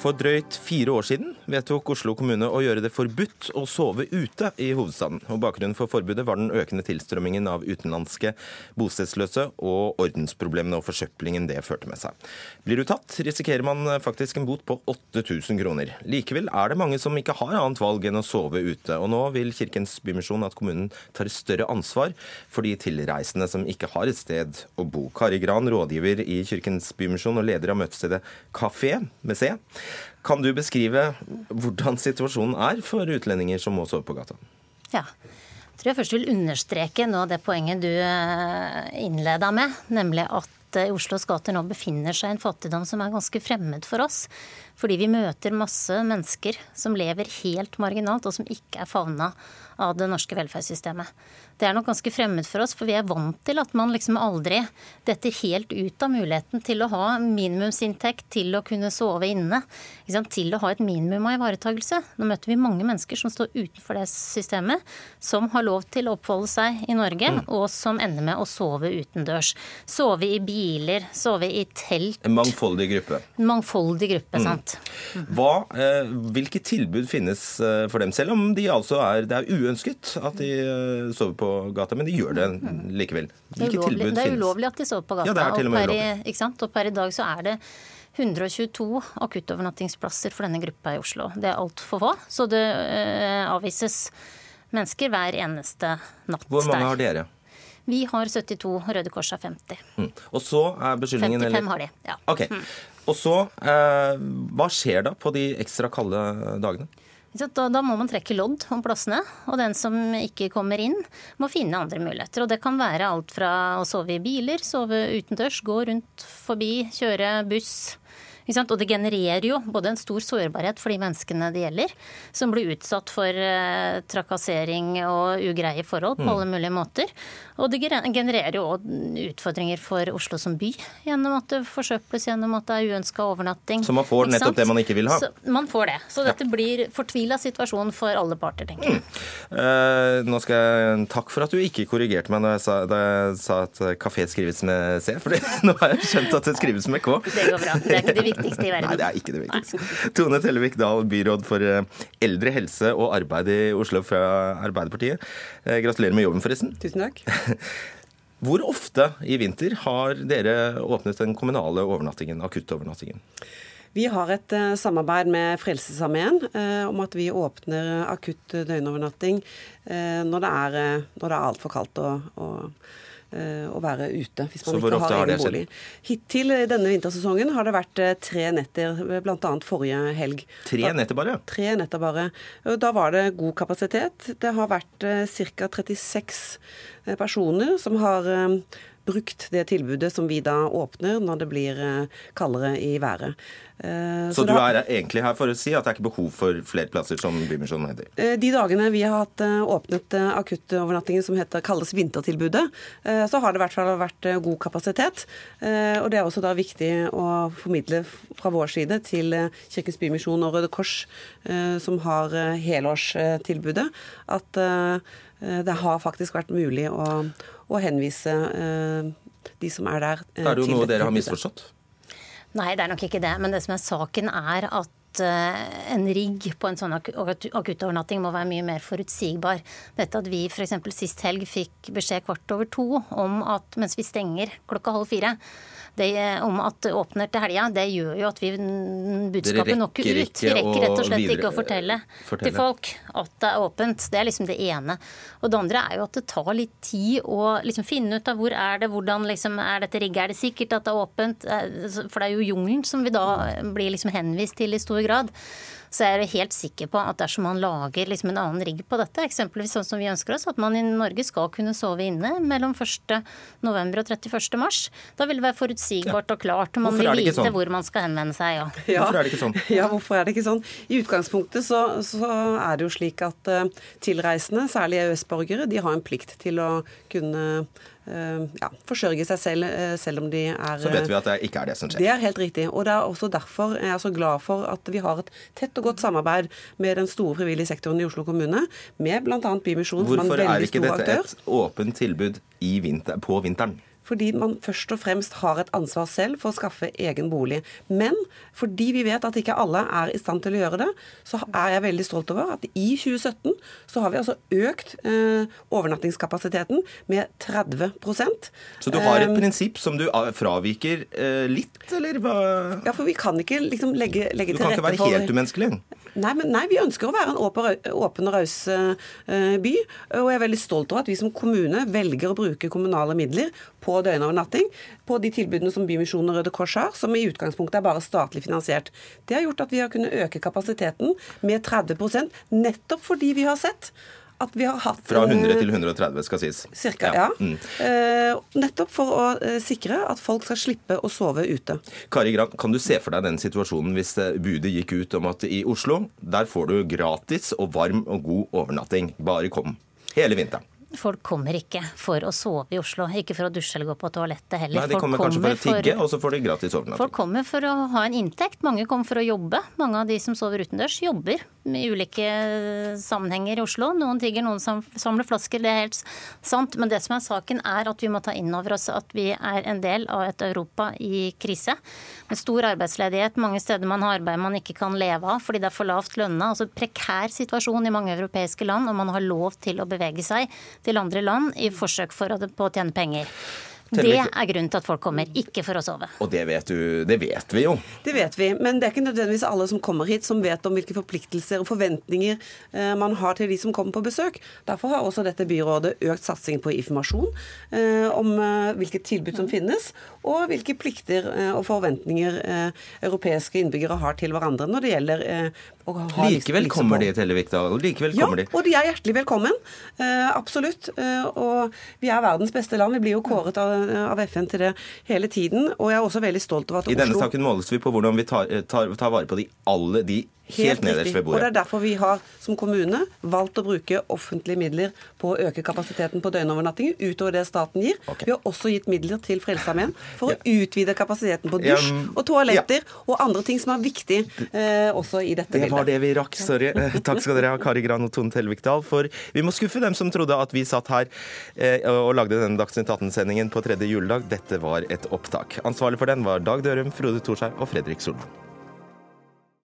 For drøyt fire år siden vedtok Oslo kommune å gjøre det forbudt å sove ute i hovedstaden. Og Bakgrunnen for forbudet var den økende tilstrømmingen av utenlandske bostedsløse og ordensproblemene og forsøplingen det førte med seg. Blir du tatt, risikerer man faktisk en bot på 8000 kroner. Likevel er det mange som ikke har annet valg enn å sove ute. Og nå vil Kirkens Bymisjon at kommunen tar større ansvar for de tilreisende som ikke har et sted å bo. Kari Gran, rådgiver i Kirkens Bymisjon og leder av møtestedet Kafé med C. Kan du beskrive hvordan situasjonen er for utlendinger som må sove på gata? Ja. Jeg tror jeg først vil understreke nå det poenget du eh, innleda med, nemlig at i Oslos gater nå befinner seg en fattigdom som er ganske fremmed for oss. Fordi vi møter masse mennesker som lever helt marginalt, og som ikke er favna av det norske velferdssystemet det er nok ganske fremmed for oss, for vi er vant til at man liksom aldri detter helt ut av muligheten til å ha minimumsinntekt, til å kunne sove inne, til å ha et minimum av ivaretakelse. Nå møter vi mange mennesker som står utenfor det systemet, som har lov til å oppholde seg i Norge, mm. og som ender med å sove utendørs. Sove i biler, sove i telt. En mangfoldig gruppe. En mangfoldig gruppe, mm. sant. Hva, eh, hvilke tilbud finnes eh, for dem, selv om de altså er, det er uønsket at de eh, sover på gata, men de gjør det likevel. Hvilke tilbud finnes? Det er ulovlig at de sover på gata. Ja, det er til og med. Og per, og per i dag så er det 122 akuttovernattingsplasser for denne gruppa i Oslo. Det er altfor få, så det avvises mennesker hver eneste natt Hvor mange har dere? Vi har 72, Røde Kors har 50. Mm. Og så er beskyldningen 55 eller? har de, ja. Ok. Mm. Og så, eh, hva skjer da på de ekstra kalde dagene? Da, da, må man trekke lodd om plassene, og den som ikke kommer inn, må finne andre muligheter. Og det kan være alt fra å sove i biler, sove utendørs, gå rundt forbi, kjøre buss. Og det genererer jo både en stor sårbarhet for de menneskene det gjelder, som blir utsatt for eh, trakassering og ugreie forhold på mm. alle mulige måter. Og det genererer jo utfordringer for Oslo som by, gjennom at det forsøples, gjennom at det er uønska overnatting. Så man får nettopp det man ikke vil ha? Så man får det. Så dette blir fortvila situasjon for alle parter, tenker jeg. Mm. Eh, nå skal jeg Takk for at du ikke korrigerte meg da jeg sa, da jeg sa at kafé skrives med C, for nå har jeg skjønt at det skrives med K. Det går bra. Det er ikke det viktigste i verden. Nei, det er ikke det viktigste. Tone Tellevik Dahl, byråd for eh, eldre helse og arbeid i Oslo fra Arbeiderpartiet. Eh, gratulerer med jobben, forresten. Tusen takk. Hvor ofte i vinter har dere åpnet den kommunale overnattingen, akuttovernattingen? Vi har et uh, samarbeid med Frelsesarmeen uh, om at vi åpner akutt døgnovernatting uh, når det er, uh, er altfor kaldt og, og Eh, å være ute hvis man ikke har egen bolig. Hittil denne vintersesongen har det vært eh, tre netter, bl.a. forrige helg. Tre netter bare? Tre netter bare. Da var det god kapasitet. Det har vært eh, ca. 36 personer som har brukt det tilbudet som vi da åpner når det blir kaldere i været. Eh, så, så, du er egentlig her for å si at det er ikke behov for flere plasser, som Bymisjonen heter? Eh, de dagene vi har hatt eh, åpnet akuttovernattingen som heter, kalles vintertilbudet, så har det i hvert fall vært god kapasitet. Og det er også da viktig å formidle fra vår side til Kirkens Bymisjon og Røde Kors, som har helårstilbudet, at det har faktisk vært mulig å, å henvise de som er der. Da er det jo noe dere har misforstått? Nei, det er nok ikke det. Men det som er saken, er at eh, en rigg på en sånn akuttovernatting må være mye mer forutsigbar. Dette at vi f.eks. sist helg fikk beskjed kvart over to om at mens vi stenger klokka halv fire, det, om at det åpner til helga, det gjør jo at vi budskapet nok ut. Vi rekker rett og slett videre, ikke å fortelle, fortelle, til folk at det er åpent. Det er liksom det ene. Og det andre er jo at det tar litt tid å liksom finne ut av hvor er det, hvordan liksom, er dette rigget, er det sikkert at det er åpent? Eh, for det er jo jungelen som vi da blir liksom henvist til i stor grad så er jeg helt sikker på at dersom man lager liksom en annen rigg på dette, eksempelvis sånn som vi ønsker oss, at man i Norge skal kunne sove inne mellom 1.11. og 31.3, da vil det være forutsigbart og klart. og Man vil vite sånn? hvor man skal henvende seg. Ja. ja. Hvorfor er det ikke sånn? Ja, hvorfor er det ikke sånn? I utgangspunktet så, så er det jo slik at uh, tilreisende, særlig EØS-borgere, de har en plikt til å kunne Eh, ja, forsørge seg selv, eh, selv om de er Så vet vi at det ikke er det som skjer. Det er helt riktig. Og det er også derfor jeg er så glad for at vi har et tett og godt samarbeid med den store frivillige sektoren i Oslo kommune, med bl.a. Bymisjonen, som er en veldig stor aktør. Hvorfor er ikke dette et åpent tilbud vinter, på vinteren? Fordi man først og fremst har et ansvar selv for å skaffe egen bolig. Men fordi vi vet at ikke alle er i stand til å gjøre det, så er jeg veldig stolt over at i 2017 så har vi altså økt eh, overnattingskapasiteten med 30% Så du har et um, prinsipp som du ah, fraviker eh, litt, eller hva? Ja, for vi kan ikke liksom legge, legge til rette for Du kan ikke være helt umenneskelig? Nei, men, nei, vi ønsker å være en åpen, og raus uh, by. Og jeg er veldig stolt over at vi som kommune velger å bruke kommunale midler på døgnovernatting på de tilbudene som Bymisjonen og Røde Kors har, som i utgangspunktet er bare statlig finansiert. Det har gjort at vi har kunnet øke kapasiteten med 30% nettopp fordi vi har sett at vi har hatt Fra 100 til 130, skal sies. Cirka, ja. ja. Mm. Uh, nettopp for å uh, sikre at folk skal slippe å sove ute. Kari Gran, kan du se for deg den situasjonen hvis eh, budet gikk ut om at i Oslo, der får du gratis og varm og god overnatting. Bare kom. Hele vinteren. Folk kommer ikke for å sove i Oslo, ikke for å dusje eller gå på toalettet heller. Nei, De kommer, kommer kanskje for å tigge, for... og så får de gratis overnatting. Folk kommer for å ha en inntekt. Mange kommer for å jobbe. Mange av de som sover utendørs, jobber i ulike sammenhenger i Oslo. Noen tigger, noen samler flasker. Det er helt sant. Men det som er saken, er at vi må ta inn over oss at vi er en del av et Europa i krise. Med stor arbeidsledighet, mange steder man har arbeid man ikke kan leve av fordi det er for lavt lønna. Altså prekær situasjon i mange europeiske land, og man har lov til å bevege seg til andre land i forsøk for å, på å tjene penger. Det er grunnen til at folk kommer, ikke for å sove. Og det vet du, det vet vi jo. Det vet vi, men det er ikke nødvendigvis alle som kommer hit som vet om hvilke forpliktelser og forventninger eh, man har til de som kommer på besøk. Derfor har også dette byrådet økt satsing på informasjon eh, om eh, hvilke tilbud som finnes, og hvilke plikter og forventninger europeiske innbyggere har til hverandre når det gjelder å ha Likevel kommer de til Vikdal? Likevel kommer ja, og de er hjertelig velkommen. absolutt. og vi er verdens beste land. Vi blir jo kåret av, av FN til det hele tiden. Og jeg er også veldig stolt over at I denne saken måles vi på hvordan vi tar, tar, tar vare på de alle de Helt, nederst ved bordet. Og Det er derfor vi har som kommune valgt å bruke offentlige midler på å øke kapasiteten på døgnovernattinger utover det staten gir. Okay. Vi har også gitt midler til Frelsesarmeen for ja. å utvide kapasiteten på dusj ja. og toaletter ja. og andre ting som er viktig eh, også i dette bildet. Det var det vi rakk. Sorry. Takk skal dere ha, Kari Gran og Tone Telvikdal. For vi må skuffe dem som trodde at vi satt her eh, og lagde denne Dagsnytt 18-sendingen på tredje juledag. Dette var et opptak. Ansvarlig for den var Dag Dørum, Frode Thorshaug og Fredrik Solvang.